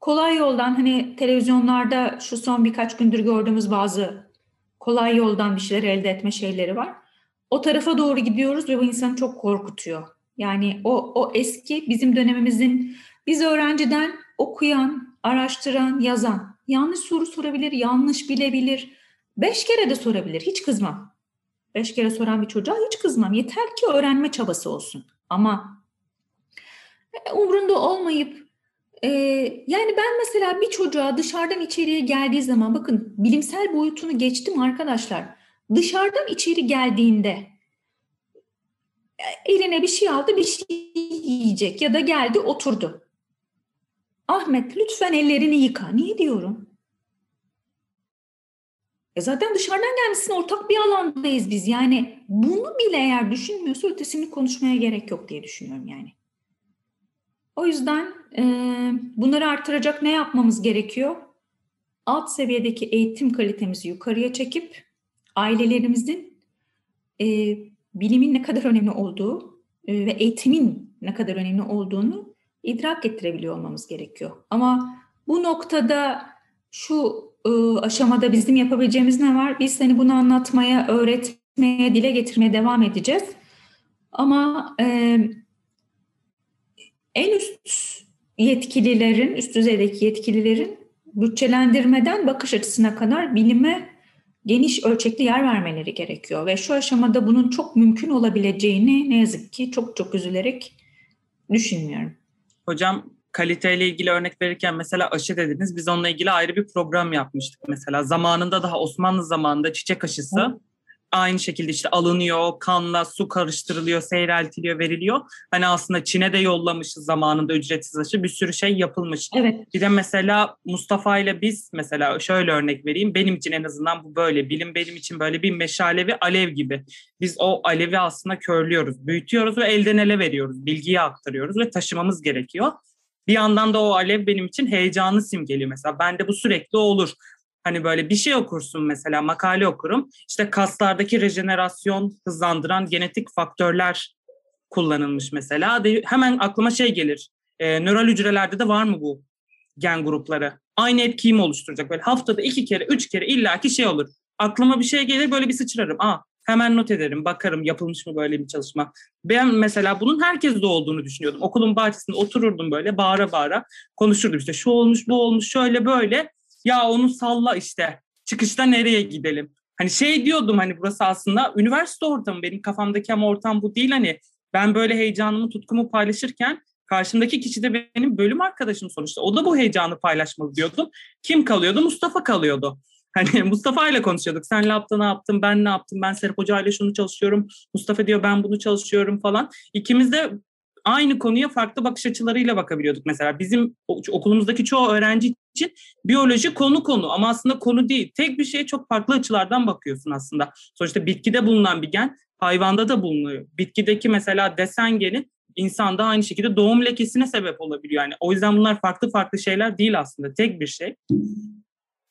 kolay yoldan hani televizyonlarda şu son birkaç gündür gördüğümüz bazı kolay yoldan bir şeyler elde etme şeyleri var. O tarafa doğru gidiyoruz ve bu insanı çok korkutuyor. Yani o, o eski bizim dönemimizin biz öğrenciden okuyan, araştıran, yazan yanlış soru sorabilir, yanlış bilebilir. Beş kere de sorabilir, hiç kızmam. Beş kere soran bir çocuğa hiç kızmam. Yeter ki öğrenme çabası olsun. Ama e, umrunda olmayıp ee, yani ben mesela bir çocuğa dışarıdan içeriye geldiği zaman bakın bilimsel boyutunu geçtim arkadaşlar. Dışarıdan içeri geldiğinde e, eline bir şey aldı bir şey yiyecek ya da geldi oturdu. Ahmet lütfen ellerini yıka. Niye diyorum? E zaten dışarıdan gelmişsin ortak bir alandayız biz. Yani bunu bile eğer düşünmüyorsa ötesini konuşmaya gerek yok diye düşünüyorum yani. O yüzden e, bunları artıracak ne yapmamız gerekiyor? alt seviyedeki eğitim kalitemizi yukarıya çekip ailelerimizin e, bilimin ne kadar önemli olduğu e, ve eğitimin ne kadar önemli olduğunu idrak ettirebiliyor olmamız gerekiyor. Ama bu noktada şu aşamada bizim yapabileceğimiz ne var? Biz seni bunu anlatmaya, öğretmeye, dile getirmeye devam edeceğiz. Ama e, en üst yetkililerin, üst düzeydeki yetkililerin bütçelendirmeden bakış açısına kadar bilime geniş ölçekli yer vermeleri gerekiyor. Ve şu aşamada bunun çok mümkün olabileceğini ne yazık ki çok çok üzülerek düşünmüyorum. Hocam kaliteyle ilgili örnek verirken mesela aşı dediniz. Biz onunla ilgili ayrı bir program yapmıştık mesela. Zamanında daha Osmanlı zamanında çiçek aşısı. Evet aynı şekilde işte alınıyor, kanla su karıştırılıyor, seyreltiliyor, veriliyor. Hani aslında Çin'e de yollamışız zamanında ücretsiz aşı. Bir sürü şey yapılmış. Evet. Bir de mesela Mustafa ile biz mesela şöyle örnek vereyim. Benim için en azından bu böyle. Bilim benim için böyle bir meşale ve alev gibi. Biz o alevi aslında körlüyoruz, büyütüyoruz ve elden ele veriyoruz. Bilgiyi aktarıyoruz ve taşımamız gerekiyor. Bir yandan da o alev benim için heyecanı simgeliyor mesela. Bende bu sürekli olur. Hani böyle bir şey okursun mesela makale okurum. İşte kaslardaki rejenerasyon hızlandıran genetik faktörler kullanılmış mesela. De, hemen aklıma şey gelir. E, nöral hücrelerde de var mı bu gen grupları? Aynı etkiyi mi oluşturacak? Böyle haftada iki kere, üç kere illaki şey olur. Aklıma bir şey gelir böyle bir sıçrarım. Aa hemen not ederim, bakarım yapılmış mı böyle bir çalışma. Ben mesela bunun herkeste olduğunu düşünüyordum. Okulun bahçesinde otururdum böyle bağıra bağıra konuşurdum işte şu olmuş, bu olmuş, şöyle böyle. Ya onu salla işte. Çıkışta nereye gidelim? Hani şey diyordum hani burası aslında üniversite ortamı. Benim kafamdaki ama ortam bu değil hani. Ben böyle heyecanımı, tutkumu paylaşırken karşımdaki kişi de benim bölüm arkadaşım sonuçta. O da bu heyecanı paylaşmalı diyordum. Kim kalıyordu? Mustafa kalıyordu. Hani (laughs) Mustafa ile konuşuyorduk. Sen yaptın, ne yaptın, ben ne yaptım, ben Serap Hoca ile şunu çalışıyorum. Mustafa diyor ben bunu çalışıyorum falan. İkimiz de aynı konuya farklı bakış açılarıyla bakabiliyorduk mesela. Bizim okulumuzdaki çoğu öğrenci için biyoloji konu konu ama aslında konu değil. Tek bir şeye çok farklı açılardan bakıyorsun aslında. Sonuçta bitkide bulunan bir gen hayvanda da bulunuyor. Bitkideki mesela desen geni insanda aynı şekilde doğum lekesine sebep olabiliyor. Yani o yüzden bunlar farklı farklı şeyler değil aslında. Tek bir şey.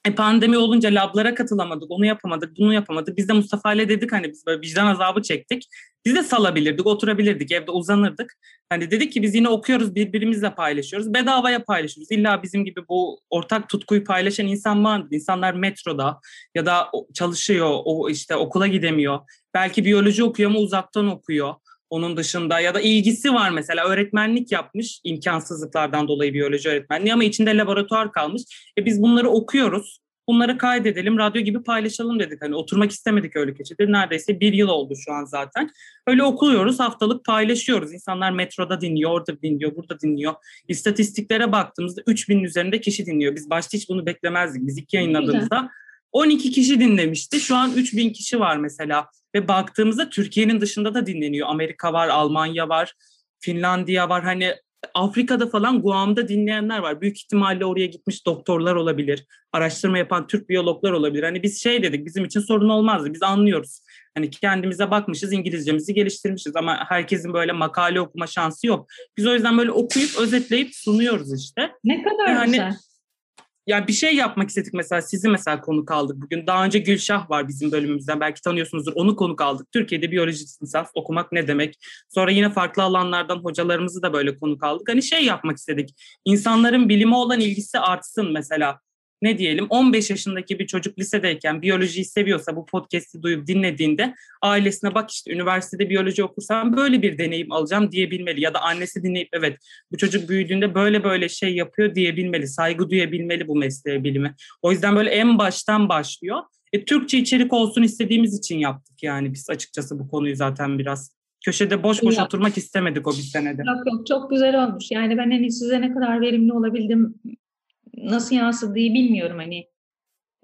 E pandemi olunca lablara katılamadık, onu yapamadık, bunu yapamadık. Biz de Mustafa ile dedik hani biz böyle vicdan azabı çektik. Biz de salabilirdik, oturabilirdik, evde uzanırdık. Hani dedik ki biz yine okuyoruz, birbirimizle paylaşıyoruz. Bedavaya paylaşıyoruz. İlla bizim gibi bu ortak tutkuyu paylaşan insan var. İnsanlar metroda ya da çalışıyor, o işte okula gidemiyor. Belki biyoloji okuyor ama uzaktan okuyor. Onun dışında ya da ilgisi var mesela öğretmenlik yapmış imkansızlıklardan dolayı biyoloji öğretmenliği ama içinde laboratuvar kalmış. E biz bunları okuyoruz. Bunları kaydedelim, radyo gibi paylaşalım dedik. Hani oturmak istemedik öyle keçede. Neredeyse bir yıl oldu şu an zaten. Öyle okuluyoruz, haftalık paylaşıyoruz. İnsanlar metroda dinliyor, orada dinliyor, burada dinliyor. İstatistiklere baktığımızda 3000 üzerinde kişi dinliyor. Biz başta hiç bunu beklemezdik. Biz ilk yayınladığımızda 12 kişi dinlemişti. Şu an 3000 kişi var mesela. Ve baktığımızda Türkiye'nin dışında da dinleniyor. Amerika var, Almanya var, Finlandiya var. Hani Afrika'da falan Guam'da dinleyenler var. Büyük ihtimalle oraya gitmiş doktorlar olabilir. Araştırma yapan Türk biyologlar olabilir. Hani biz şey dedik bizim için sorun olmazdı. Biz anlıyoruz. Hani kendimize bakmışız, İngilizcemizi geliştirmişiz ama herkesin böyle makale okuma şansı yok. Biz o yüzden böyle okuyup özetleyip sunuyoruz işte. Ne kadar yani, güzel ya bir şey yapmak istedik mesela sizi mesela konuk aldık bugün. Daha önce Gülşah var bizim bölümümüzden belki tanıyorsunuzdur. Onu konuk aldık. Türkiye'de biyoloji lisans okumak ne demek? Sonra yine farklı alanlardan hocalarımızı da böyle konuk aldık. Hani şey yapmak istedik. İnsanların bilime olan ilgisi artsın mesela ne diyelim 15 yaşındaki bir çocuk lisedeyken biyolojiyi seviyorsa bu podcast'i duyup dinlediğinde ailesine bak işte üniversitede biyoloji okursam böyle bir deneyim alacağım diyebilmeli ya da annesi dinleyip evet bu çocuk büyüdüğünde böyle böyle şey yapıyor diyebilmeli, saygı duyabilmeli bu mesleğe bilimi. O yüzden böyle en baştan başlıyor. E, Türkçe içerik olsun istediğimiz için yaptık yani biz açıkçası bu konuyu zaten biraz köşede boş boş ya. oturmak istemedik o bir senede. Yok yok çok güzel olmuş. Yani ben hani size ne kadar verimli olabildim nasıl yansıdığı bilmiyorum hani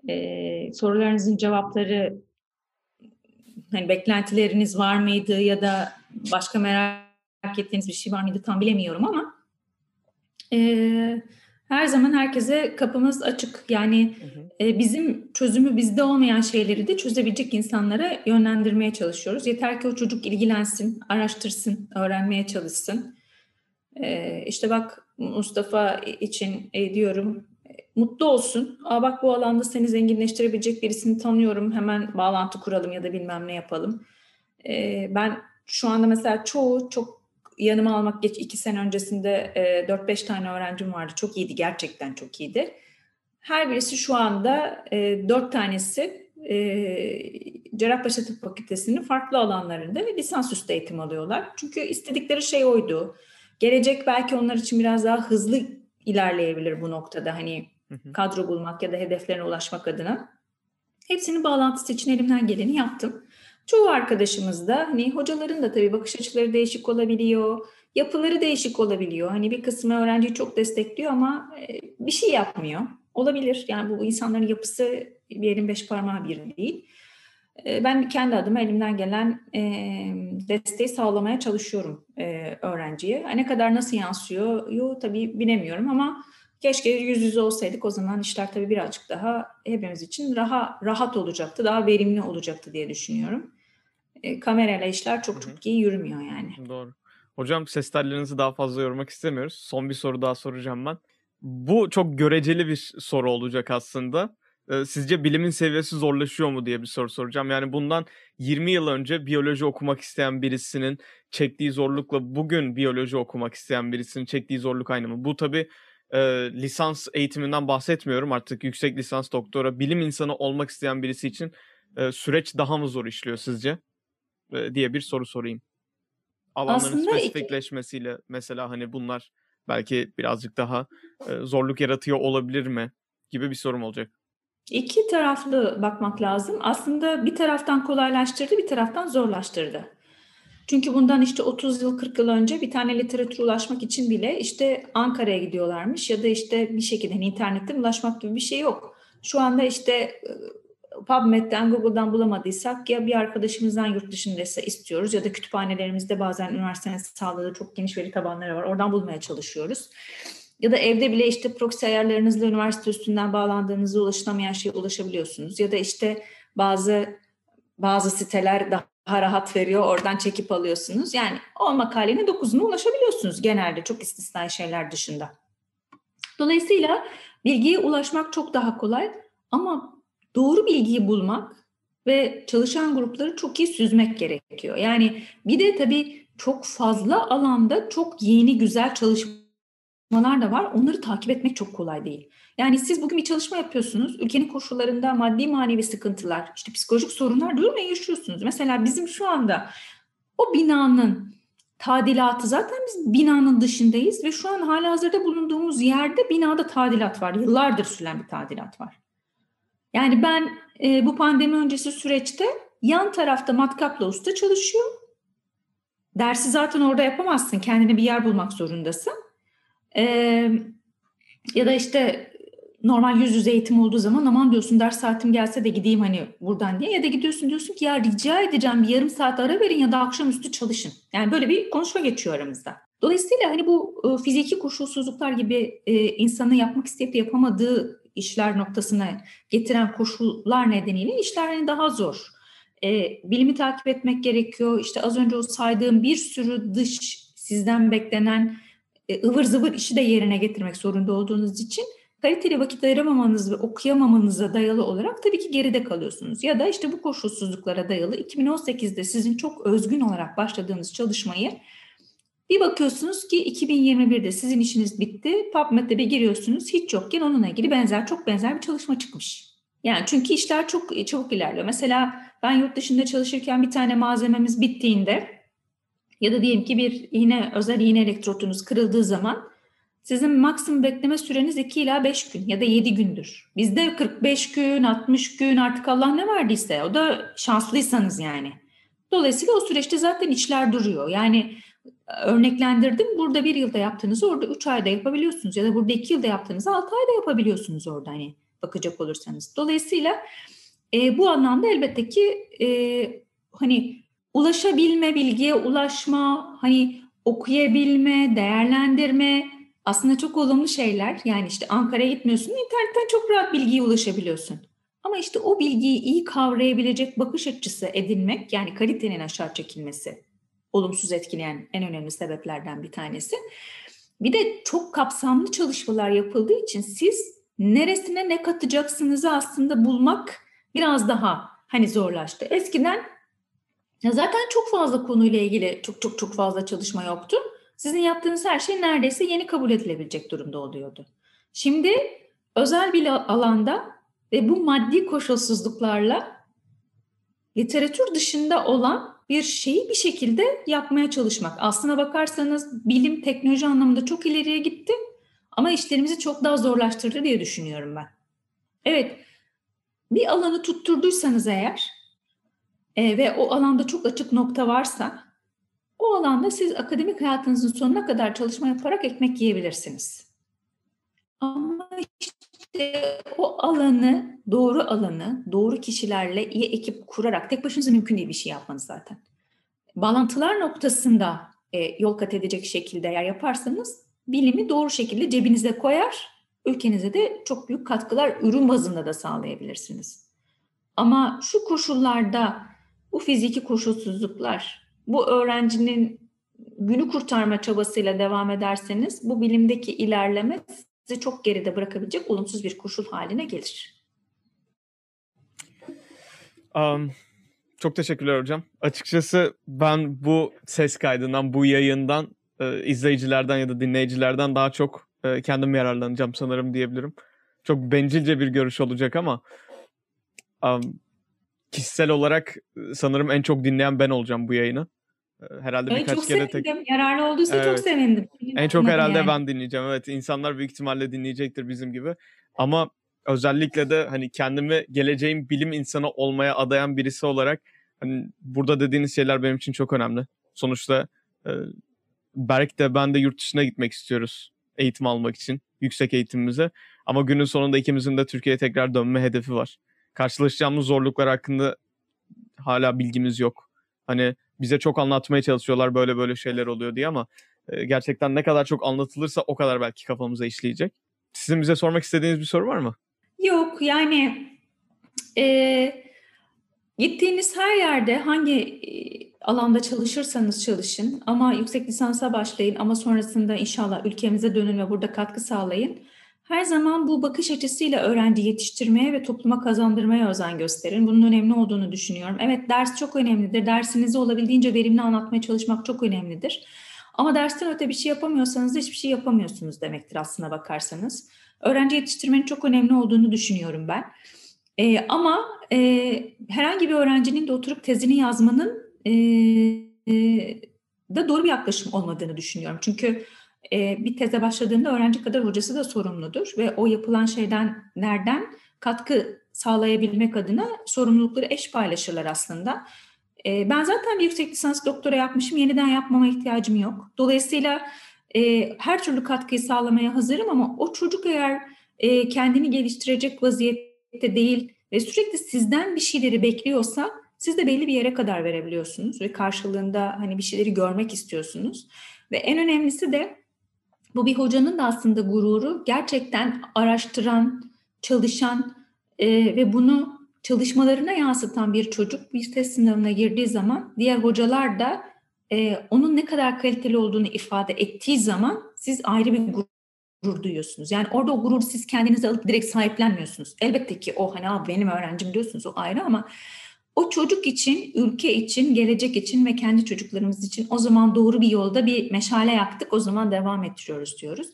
e, sorularınızın cevapları hani beklentileriniz var mıydı ya da başka merak ettiğiniz bir şey var mıydı tam bilemiyorum ama e, her zaman herkese kapımız açık. Yani hı hı. E, bizim çözümü bizde olmayan şeyleri de çözebilecek insanlara yönlendirmeye çalışıyoruz. Yeter ki o çocuk ilgilensin, araştırsın, öğrenmeye çalışsın. E, işte bak Mustafa için e, diyorum mutlu olsun. Aa bak bu alanda seni zenginleştirebilecek birisini tanıyorum. Hemen bağlantı kuralım ya da bilmem ne yapalım. Ee, ben şu anda mesela çoğu çok yanıma almak geç iki sene öncesinde e, 4-5 tane öğrencim vardı. Çok iyiydi gerçekten çok iyiydi. Her birisi şu anda e, 4 tanesi e, Cerrahpaşa Tıp Fakültesi'nin farklı alanlarında lisansüstü eğitim alıyorlar. Çünkü istedikleri şey oydu. Gelecek belki onlar için biraz daha hızlı ilerleyebilir bu noktada. Hani kadro bulmak ya da hedeflerine ulaşmak adına. Hepsinin bağlantısı için elimden geleni yaptım. Çoğu arkadaşımız da hani hocaların da tabii bakış açıları değişik olabiliyor. Yapıları değişik olabiliyor. Hani bir kısmı öğrenciyi çok destekliyor ama e, bir şey yapmıyor. Olabilir. Yani bu insanların yapısı bir elin beş parmağı bir değil. E, ben kendi adıma elimden gelen e, desteği sağlamaya çalışıyorum öğrenciye. Ne kadar nasıl yansıyor yo, tabii bilemiyorum ama keşke yüz yüze olsaydık o zaman işler tabii birazcık daha hepimiz için rahat, rahat olacaktı, daha verimli olacaktı diye düşünüyorum. kamerayla işler çok çok iyi yürümüyor yani. Doğru. Hocam ses tellerinizi daha fazla yormak istemiyoruz. Son bir soru daha soracağım ben. Bu çok göreceli bir soru olacak aslında. Sizce bilimin seviyesi zorlaşıyor mu diye bir soru soracağım. Yani bundan 20 yıl önce biyoloji okumak isteyen birisinin çektiği zorlukla bugün biyoloji okumak isteyen birisinin çektiği zorluk aynı mı? Bu tabii e, lisans eğitiminden bahsetmiyorum. Artık yüksek lisans doktora bilim insanı olmak isteyen birisi için e, süreç daha mı zor işliyor sizce? E, diye bir soru sorayım. Alanların Aslında spesifikleşmesiyle iki... mesela hani bunlar belki birazcık daha e, zorluk yaratıyor olabilir mi gibi bir sorum olacak. İki taraflı bakmak lazım. Aslında bir taraftan kolaylaştırdı, bir taraftan zorlaştırdı. Çünkü bundan işte 30 yıl 40 yıl önce bir tane literatüre ulaşmak için bile işte Ankara'ya gidiyorlarmış ya da işte bir şekilde hani internetten ulaşmak gibi bir şey yok. Şu anda işte PubMed'den, Google'dan bulamadıysak ya bir arkadaşımızdan yurt dışındaysa istiyoruz ya da kütüphanelerimizde bazen üniversitenin sağladığı çok geniş veri tabanları var. Oradan bulmaya çalışıyoruz. Ya da evde bile işte proxy ayarlarınızla üniversite üstünden bağlandığınızda ulaşılamayan şeye ulaşabiliyorsunuz. Ya da işte bazı bazı siteler daha rahat veriyor. Oradan çekip alıyorsunuz. Yani o makalenin dokuzuna ulaşabiliyorsunuz genelde çok istisnai şeyler dışında. Dolayısıyla bilgiye ulaşmak çok daha kolay ama doğru bilgiyi bulmak ve çalışan grupları çok iyi süzmek gerekiyor. Yani bir de tabii çok fazla alanda çok yeni güzel çalışmalar da var. Onları takip etmek çok kolay değil. Yani siz bugün bir çalışma yapıyorsunuz. Ülkenin koşullarında maddi manevi sıkıntılar, işte psikolojik sorunlar durmayan yaşıyorsunuz. Mesela bizim şu anda o binanın tadilatı zaten biz binanın dışındayız ve şu an hala hazırda bulunduğumuz yerde binada tadilat var. Yıllardır süren bir tadilat var. Yani ben e, bu pandemi öncesi süreçte yan tarafta matkapla usta çalışıyor. Dersi zaten orada yapamazsın. Kendine bir yer bulmak zorundasın. E, ya da işte normal yüz yüze eğitim olduğu zaman aman diyorsun ders saatim gelse de gideyim hani buradan diye. Ya da gidiyorsun diyorsun ki ya rica edeceğim bir yarım saat ara verin ya da akşamüstü çalışın. Yani böyle bir konuşma geçiyor aramızda. Dolayısıyla hani bu e, fiziki koşulsuzluklar gibi e, insanı yapmak isteyip yapamadığı işler noktasına getiren koşullar nedeniyle işler hani daha zor. E, bilimi takip etmek gerekiyor. İşte az önce o saydığım bir sürü dış sizden beklenen ıvır zıvır işi de yerine getirmek zorunda olduğunuz için kaliteli vakit ayıramamanız ve okuyamamanıza dayalı olarak tabii ki geride kalıyorsunuz. Ya da işte bu koşulsuzluklara dayalı 2018'de sizin çok özgün olarak başladığınız çalışmayı bir bakıyorsunuz ki 2021'de sizin işiniz bitti. PubMed'de bir giriyorsunuz hiç yokken onunla ilgili benzer çok benzer bir çalışma çıkmış. Yani çünkü işler çok çabuk ilerliyor. Mesela ben yurt dışında çalışırken bir tane malzememiz bittiğinde ya da diyelim ki bir iğne özel iğne elektrotunuz kırıldığı zaman sizin maksimum bekleme süreniz 2 ila 5 gün ya da 7 gündür. Bizde 45 gün, 60 gün artık Allah ne verdiyse o da şanslıysanız yani. Dolayısıyla o süreçte zaten işler duruyor. Yani örneklendirdim. Burada bir yılda yaptığınızı orada üç ayda yapabiliyorsunuz. Ya da burada iki yılda yaptığınızı altı ayda yapabiliyorsunuz orada hani bakacak olursanız. Dolayısıyla e, bu anlamda elbette ki e, hani ulaşabilme, bilgiye ulaşma, hani okuyabilme, değerlendirme aslında çok olumlu şeyler. Yani işte Ankara'ya gitmiyorsun, internetten çok rahat bilgiye ulaşabiliyorsun. Ama işte o bilgiyi iyi kavrayabilecek bakış açısı edinmek, yani kalitenin aşağı çekilmesi olumsuz etkileyen en önemli sebeplerden bir tanesi. Bir de çok kapsamlı çalışmalar yapıldığı için siz neresine ne katacaksınızı aslında bulmak biraz daha hani zorlaştı. Eskiden ya zaten çok fazla konuyla ilgili çok çok çok fazla çalışma yoktu. Sizin yaptığınız her şey neredeyse yeni kabul edilebilecek durumda oluyordu. Şimdi özel bir alanda ve bu maddi koşulsuzluklarla literatür dışında olan bir şeyi bir şekilde yapmaya çalışmak. Aslına bakarsanız bilim, teknoloji anlamında çok ileriye gitti ama işlerimizi çok daha zorlaştırdı diye düşünüyorum ben. Evet, bir alanı tutturduysanız eğer e, ve o alanda çok açık nokta varsa o alanda siz akademik hayatınızın sonuna kadar çalışma yaparak ekmek yiyebilirsiniz. Ama işte o alanı, doğru alanı, doğru kişilerle iyi ekip kurarak tek başınıza mümkün değil bir şey yapmanız zaten. Bağlantılar noktasında e, yol kat edecek şekilde eğer yaparsanız bilimi doğru şekilde cebinize koyar, ülkenize de çok büyük katkılar ürün bazında da sağlayabilirsiniz. Ama şu koşullarda bu fiziki koşulsuzluklar, bu öğrencinin günü kurtarma çabasıyla devam ederseniz bu bilimdeki ilerleme sizi çok geride bırakabilecek olumsuz bir koşul haline gelir. Um, çok teşekkürler hocam. Açıkçası ben bu ses kaydından, bu yayından e, izleyicilerden ya da dinleyicilerden daha çok e, kendim yararlanacağım sanırım diyebilirim. Çok bencilce bir görüş olacak ama um, kişisel olarak sanırım en çok dinleyen ben olacağım bu yayını. Herhalde evet, birkaç çok kere sevindim. tek... Yararlı olduysa evet. çok sevindim. En çok herhalde yani. ben dinleyeceğim. Evet insanlar büyük ihtimalle dinleyecektir bizim gibi. Ama özellikle de hani kendimi geleceğin bilim insanı olmaya adayan birisi olarak hani burada dediğiniz şeyler benim için çok önemli. Sonuçta e, Berk de ben de yurt dışına gitmek istiyoruz eğitim almak için yüksek eğitimimize. Ama günün sonunda ikimizin de Türkiye'ye tekrar dönme hedefi var. Karşılaşacağımız zorluklar hakkında hala bilgimiz yok. Hani bize çok anlatmaya çalışıyorlar böyle böyle şeyler oluyor diye ama e, gerçekten ne kadar çok anlatılırsa o kadar belki kafamıza işleyecek. Sizin bize sormak istediğiniz bir soru var mı? Yok yani e, gittiğiniz her yerde hangi e, alanda çalışırsanız çalışın ama yüksek lisansa başlayın ama sonrasında inşallah ülkemize dönün ve burada katkı sağlayın. Her zaman bu bakış açısıyla öğrenci yetiştirmeye ve topluma kazandırmaya özen gösterin. Bunun önemli olduğunu düşünüyorum. Evet ders çok önemlidir. Dersinizi olabildiğince verimli anlatmaya çalışmak çok önemlidir. Ama dersten öte bir şey yapamıyorsanız da hiçbir şey yapamıyorsunuz demektir aslına bakarsanız. Öğrenci yetiştirmenin çok önemli olduğunu düşünüyorum ben. Ee, ama e, herhangi bir öğrencinin de oturup tezini yazmanın e, e, da doğru bir yaklaşım olmadığını düşünüyorum. Çünkü e, bir teze başladığında öğrenci kadar hocası da sorumludur ve o yapılan şeyden nereden katkı sağlayabilmek adına sorumlulukları eş paylaşırlar aslında. E, ben zaten bir yüksek lisans doktora yapmışım, yeniden yapmama ihtiyacım yok. Dolayısıyla e, her türlü katkıyı sağlamaya hazırım ama o çocuk eğer e, kendini geliştirecek vaziyette değil ve sürekli sizden bir şeyleri bekliyorsa siz de belli bir yere kadar verebiliyorsunuz ve karşılığında hani bir şeyleri görmek istiyorsunuz. Ve en önemlisi de bu bir hocanın da aslında gururu gerçekten araştıran, çalışan e, ve bunu çalışmalarına yansıtan bir çocuk bir test sınavına girdiği zaman diğer hocalar da e, onun ne kadar kaliteli olduğunu ifade ettiği zaman siz ayrı bir gurur duyuyorsunuz. Yani orada o gururu siz kendinize alıp direkt sahiplenmiyorsunuz. Elbette ki o hani abi benim öğrencim diyorsunuz o ayrı ama o çocuk için, ülke için, gelecek için ve kendi çocuklarımız için o zaman doğru bir yolda bir meşale yaktık. O zaman devam ettiriyoruz diyoruz.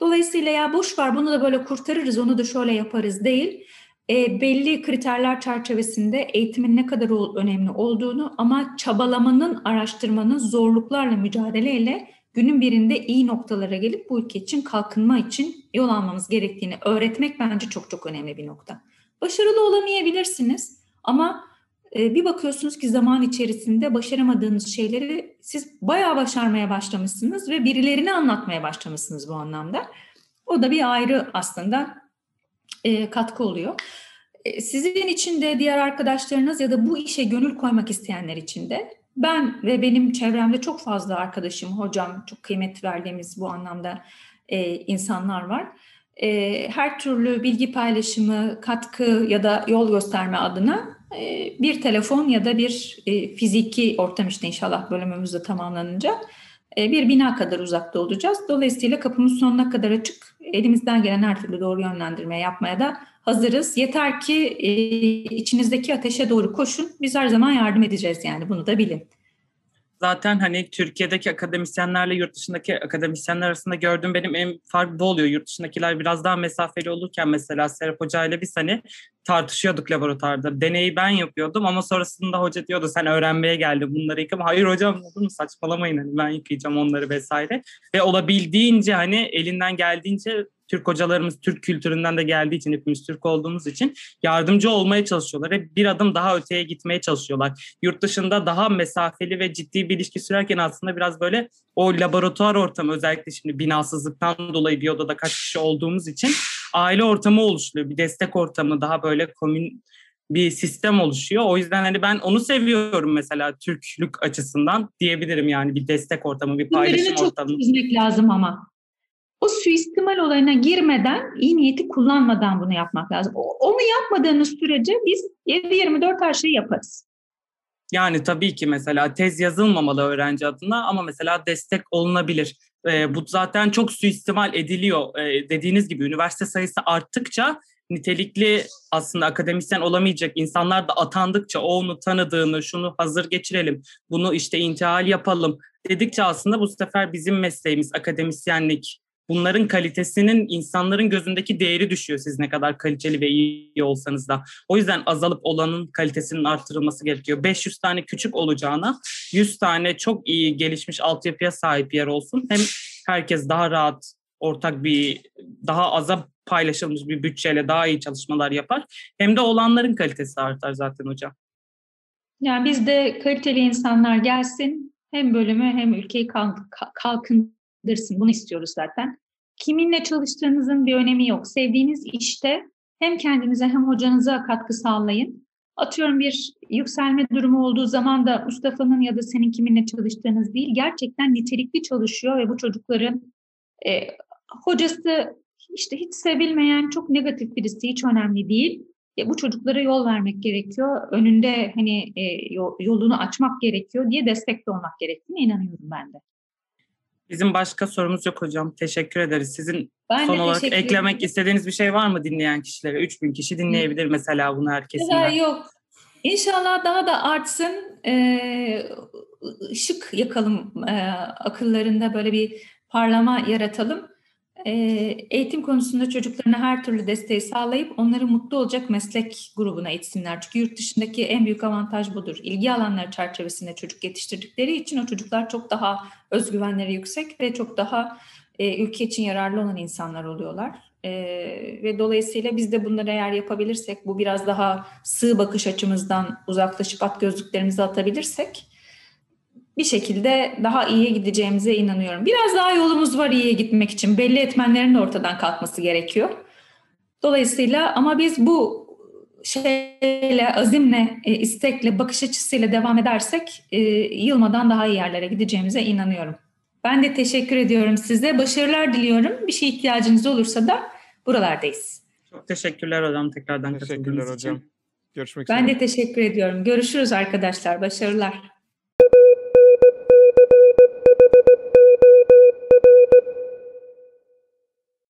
Dolayısıyla ya boş var bunu da böyle kurtarırız, onu da şöyle yaparız değil. E, belli kriterler çerçevesinde eğitimin ne kadar önemli olduğunu ama çabalamanın, araştırmanın, zorluklarla mücadeleyle günün birinde iyi noktalara gelip bu ülke için kalkınma için yol almamız gerektiğini öğretmek bence çok çok önemli bir nokta. Başarılı olamayabilirsiniz ama bir bakıyorsunuz ki zaman içerisinde başaramadığınız şeyleri siz bayağı başarmaya başlamışsınız ve birilerine anlatmaya başlamışsınız bu anlamda. O da bir ayrı aslında e, katkı oluyor. E, sizin için de diğer arkadaşlarınız ya da bu işe gönül koymak isteyenler için de ben ve benim çevremde çok fazla arkadaşım, hocam, çok kıymet verdiğimiz bu anlamda e, insanlar var. Her türlü bilgi paylaşımı, katkı ya da yol gösterme adına ee, bir telefon ya da bir e, fiziki ortam işte inşallah bölümümüz de tamamlanınca e, bir bina kadar uzakta olacağız. Dolayısıyla kapımız sonuna kadar açık. elimizden gelen her türlü doğru yönlendirme yapmaya da hazırız. Yeter ki e, içinizdeki ateşe doğru koşun. Biz her zaman yardım edeceğiz yani bunu da bilin. Zaten hani Türkiye'deki akademisyenlerle yurt dışındaki akademisyenler arasında gördüğüm benim en fark bu oluyor. Yurt dışındakiler biraz daha mesafeli olurken mesela Serap Hoca ile biz hani tartışıyorduk laboratuvarda. Deneyi ben yapıyordum ama sonrasında hoca diyordu sen öğrenmeye geldin bunları yıkama. Hayır hocam olur mu saçmalamayın hani ben yıkayacağım onları vesaire. Ve olabildiğince hani elinden geldiğince Türk hocalarımız Türk kültüründen de geldiği için hepimiz Türk olduğumuz için yardımcı olmaya çalışıyorlar. Hep bir adım daha öteye gitmeye çalışıyorlar. Yurt dışında daha mesafeli ve ciddi bir ilişki sürerken aslında biraz böyle o laboratuvar ortamı özellikle şimdi binasızlıktan dolayı bir odada kaç kişi olduğumuz için aile ortamı oluşuyor. Bir destek ortamı daha böyle komün bir sistem oluşuyor. O yüzden hani ben onu seviyorum mesela Türklük açısından diyebilirim yani bir destek ortamı, bir paylaşım çok ortamı. çok çizmek lazım ama. O suistimal olayına girmeden, iyi niyeti kullanmadan bunu yapmak lazım. Onu yapmadığınız sürece biz 7-24 her şeyi yaparız. Yani tabii ki mesela tez yazılmamalı öğrenci adına ama mesela destek olunabilir. E, bu zaten çok suistimal ediliyor. E, dediğiniz gibi üniversite sayısı arttıkça nitelikli aslında akademisyen olamayacak insanlar da atandıkça o onu tanıdığını, şunu hazır geçirelim, bunu işte intihal yapalım dedikçe aslında bu sefer bizim mesleğimiz akademisyenlik, bunların kalitesinin insanların gözündeki değeri düşüyor siz ne kadar kaliteli ve iyi olsanız da. O yüzden azalıp olanın kalitesinin artırılması gerekiyor. 500 tane küçük olacağına 100 tane çok iyi gelişmiş altyapıya sahip yer olsun. Hem herkes daha rahat ortak bir daha aza paylaşılmış bir bütçeyle daha iyi çalışmalar yapar. Hem de olanların kalitesi artar zaten hocam. Yani bizde kaliteli insanlar gelsin hem bölümü hem ülkeyi kalkındırsın. Bunu istiyoruz zaten. Kiminle çalıştığınızın bir önemi yok. Sevdiğiniz işte hem kendinize hem hocanıza katkı sağlayın. Atıyorum bir yükselme durumu olduğu zaman da Mustafa'nın ya da senin kiminle çalıştığınız değil, gerçekten nitelikli çalışıyor ve bu çocukların e, hocası işte hiç sevilmeyen, çok negatif birisi hiç önemli değil. E, bu çocuklara yol vermek gerekiyor. Önünde hani e, yolunu açmak gerekiyor diye destekli olmak gerektiğine inanıyorum ben de. Bizim başka sorumuz yok hocam. Teşekkür ederiz. Sizin ben son olarak eklemek ederim. istediğiniz bir şey var mı dinleyen kişilere? 3000 kişi dinleyebilir Hı. mesela bunu herkesinden. Yok. İnşallah daha da artsın. Ee, ışık yakalım e, akıllarında böyle bir parlama yaratalım. Eğitim konusunda çocuklarına her türlü desteği sağlayıp onları mutlu olacak meslek grubuna itsinler. Çünkü yurt dışındaki en büyük avantaj budur. İlgi alanları çerçevesinde çocuk yetiştirdikleri için o çocuklar çok daha özgüvenleri yüksek ve çok daha e, ülke için yararlı olan insanlar oluyorlar. E, ve dolayısıyla biz de bunları eğer yapabilirsek, bu biraz daha sığ bakış açımızdan uzaklaşıp at gözlüklerimizi atabilirsek bir şekilde daha iyiye gideceğimize inanıyorum. Biraz daha yolumuz var iyiye gitmek için. Belli etmenlerin de ortadan kalkması gerekiyor. Dolayısıyla ama biz bu şeyle, azimle, e, istekle, bakış açısıyla devam edersek e, yılmadan daha iyi yerlere gideceğimize inanıyorum. Ben de teşekkür ediyorum size. Başarılar diliyorum. Bir şey ihtiyacınız olursa da buralardayız. Çok teşekkürler hocam tekrardan Teşekkürler hocam. için. Görüşmek üzere. Ben de teşekkür ediyorum. Görüşürüz arkadaşlar. Başarılar.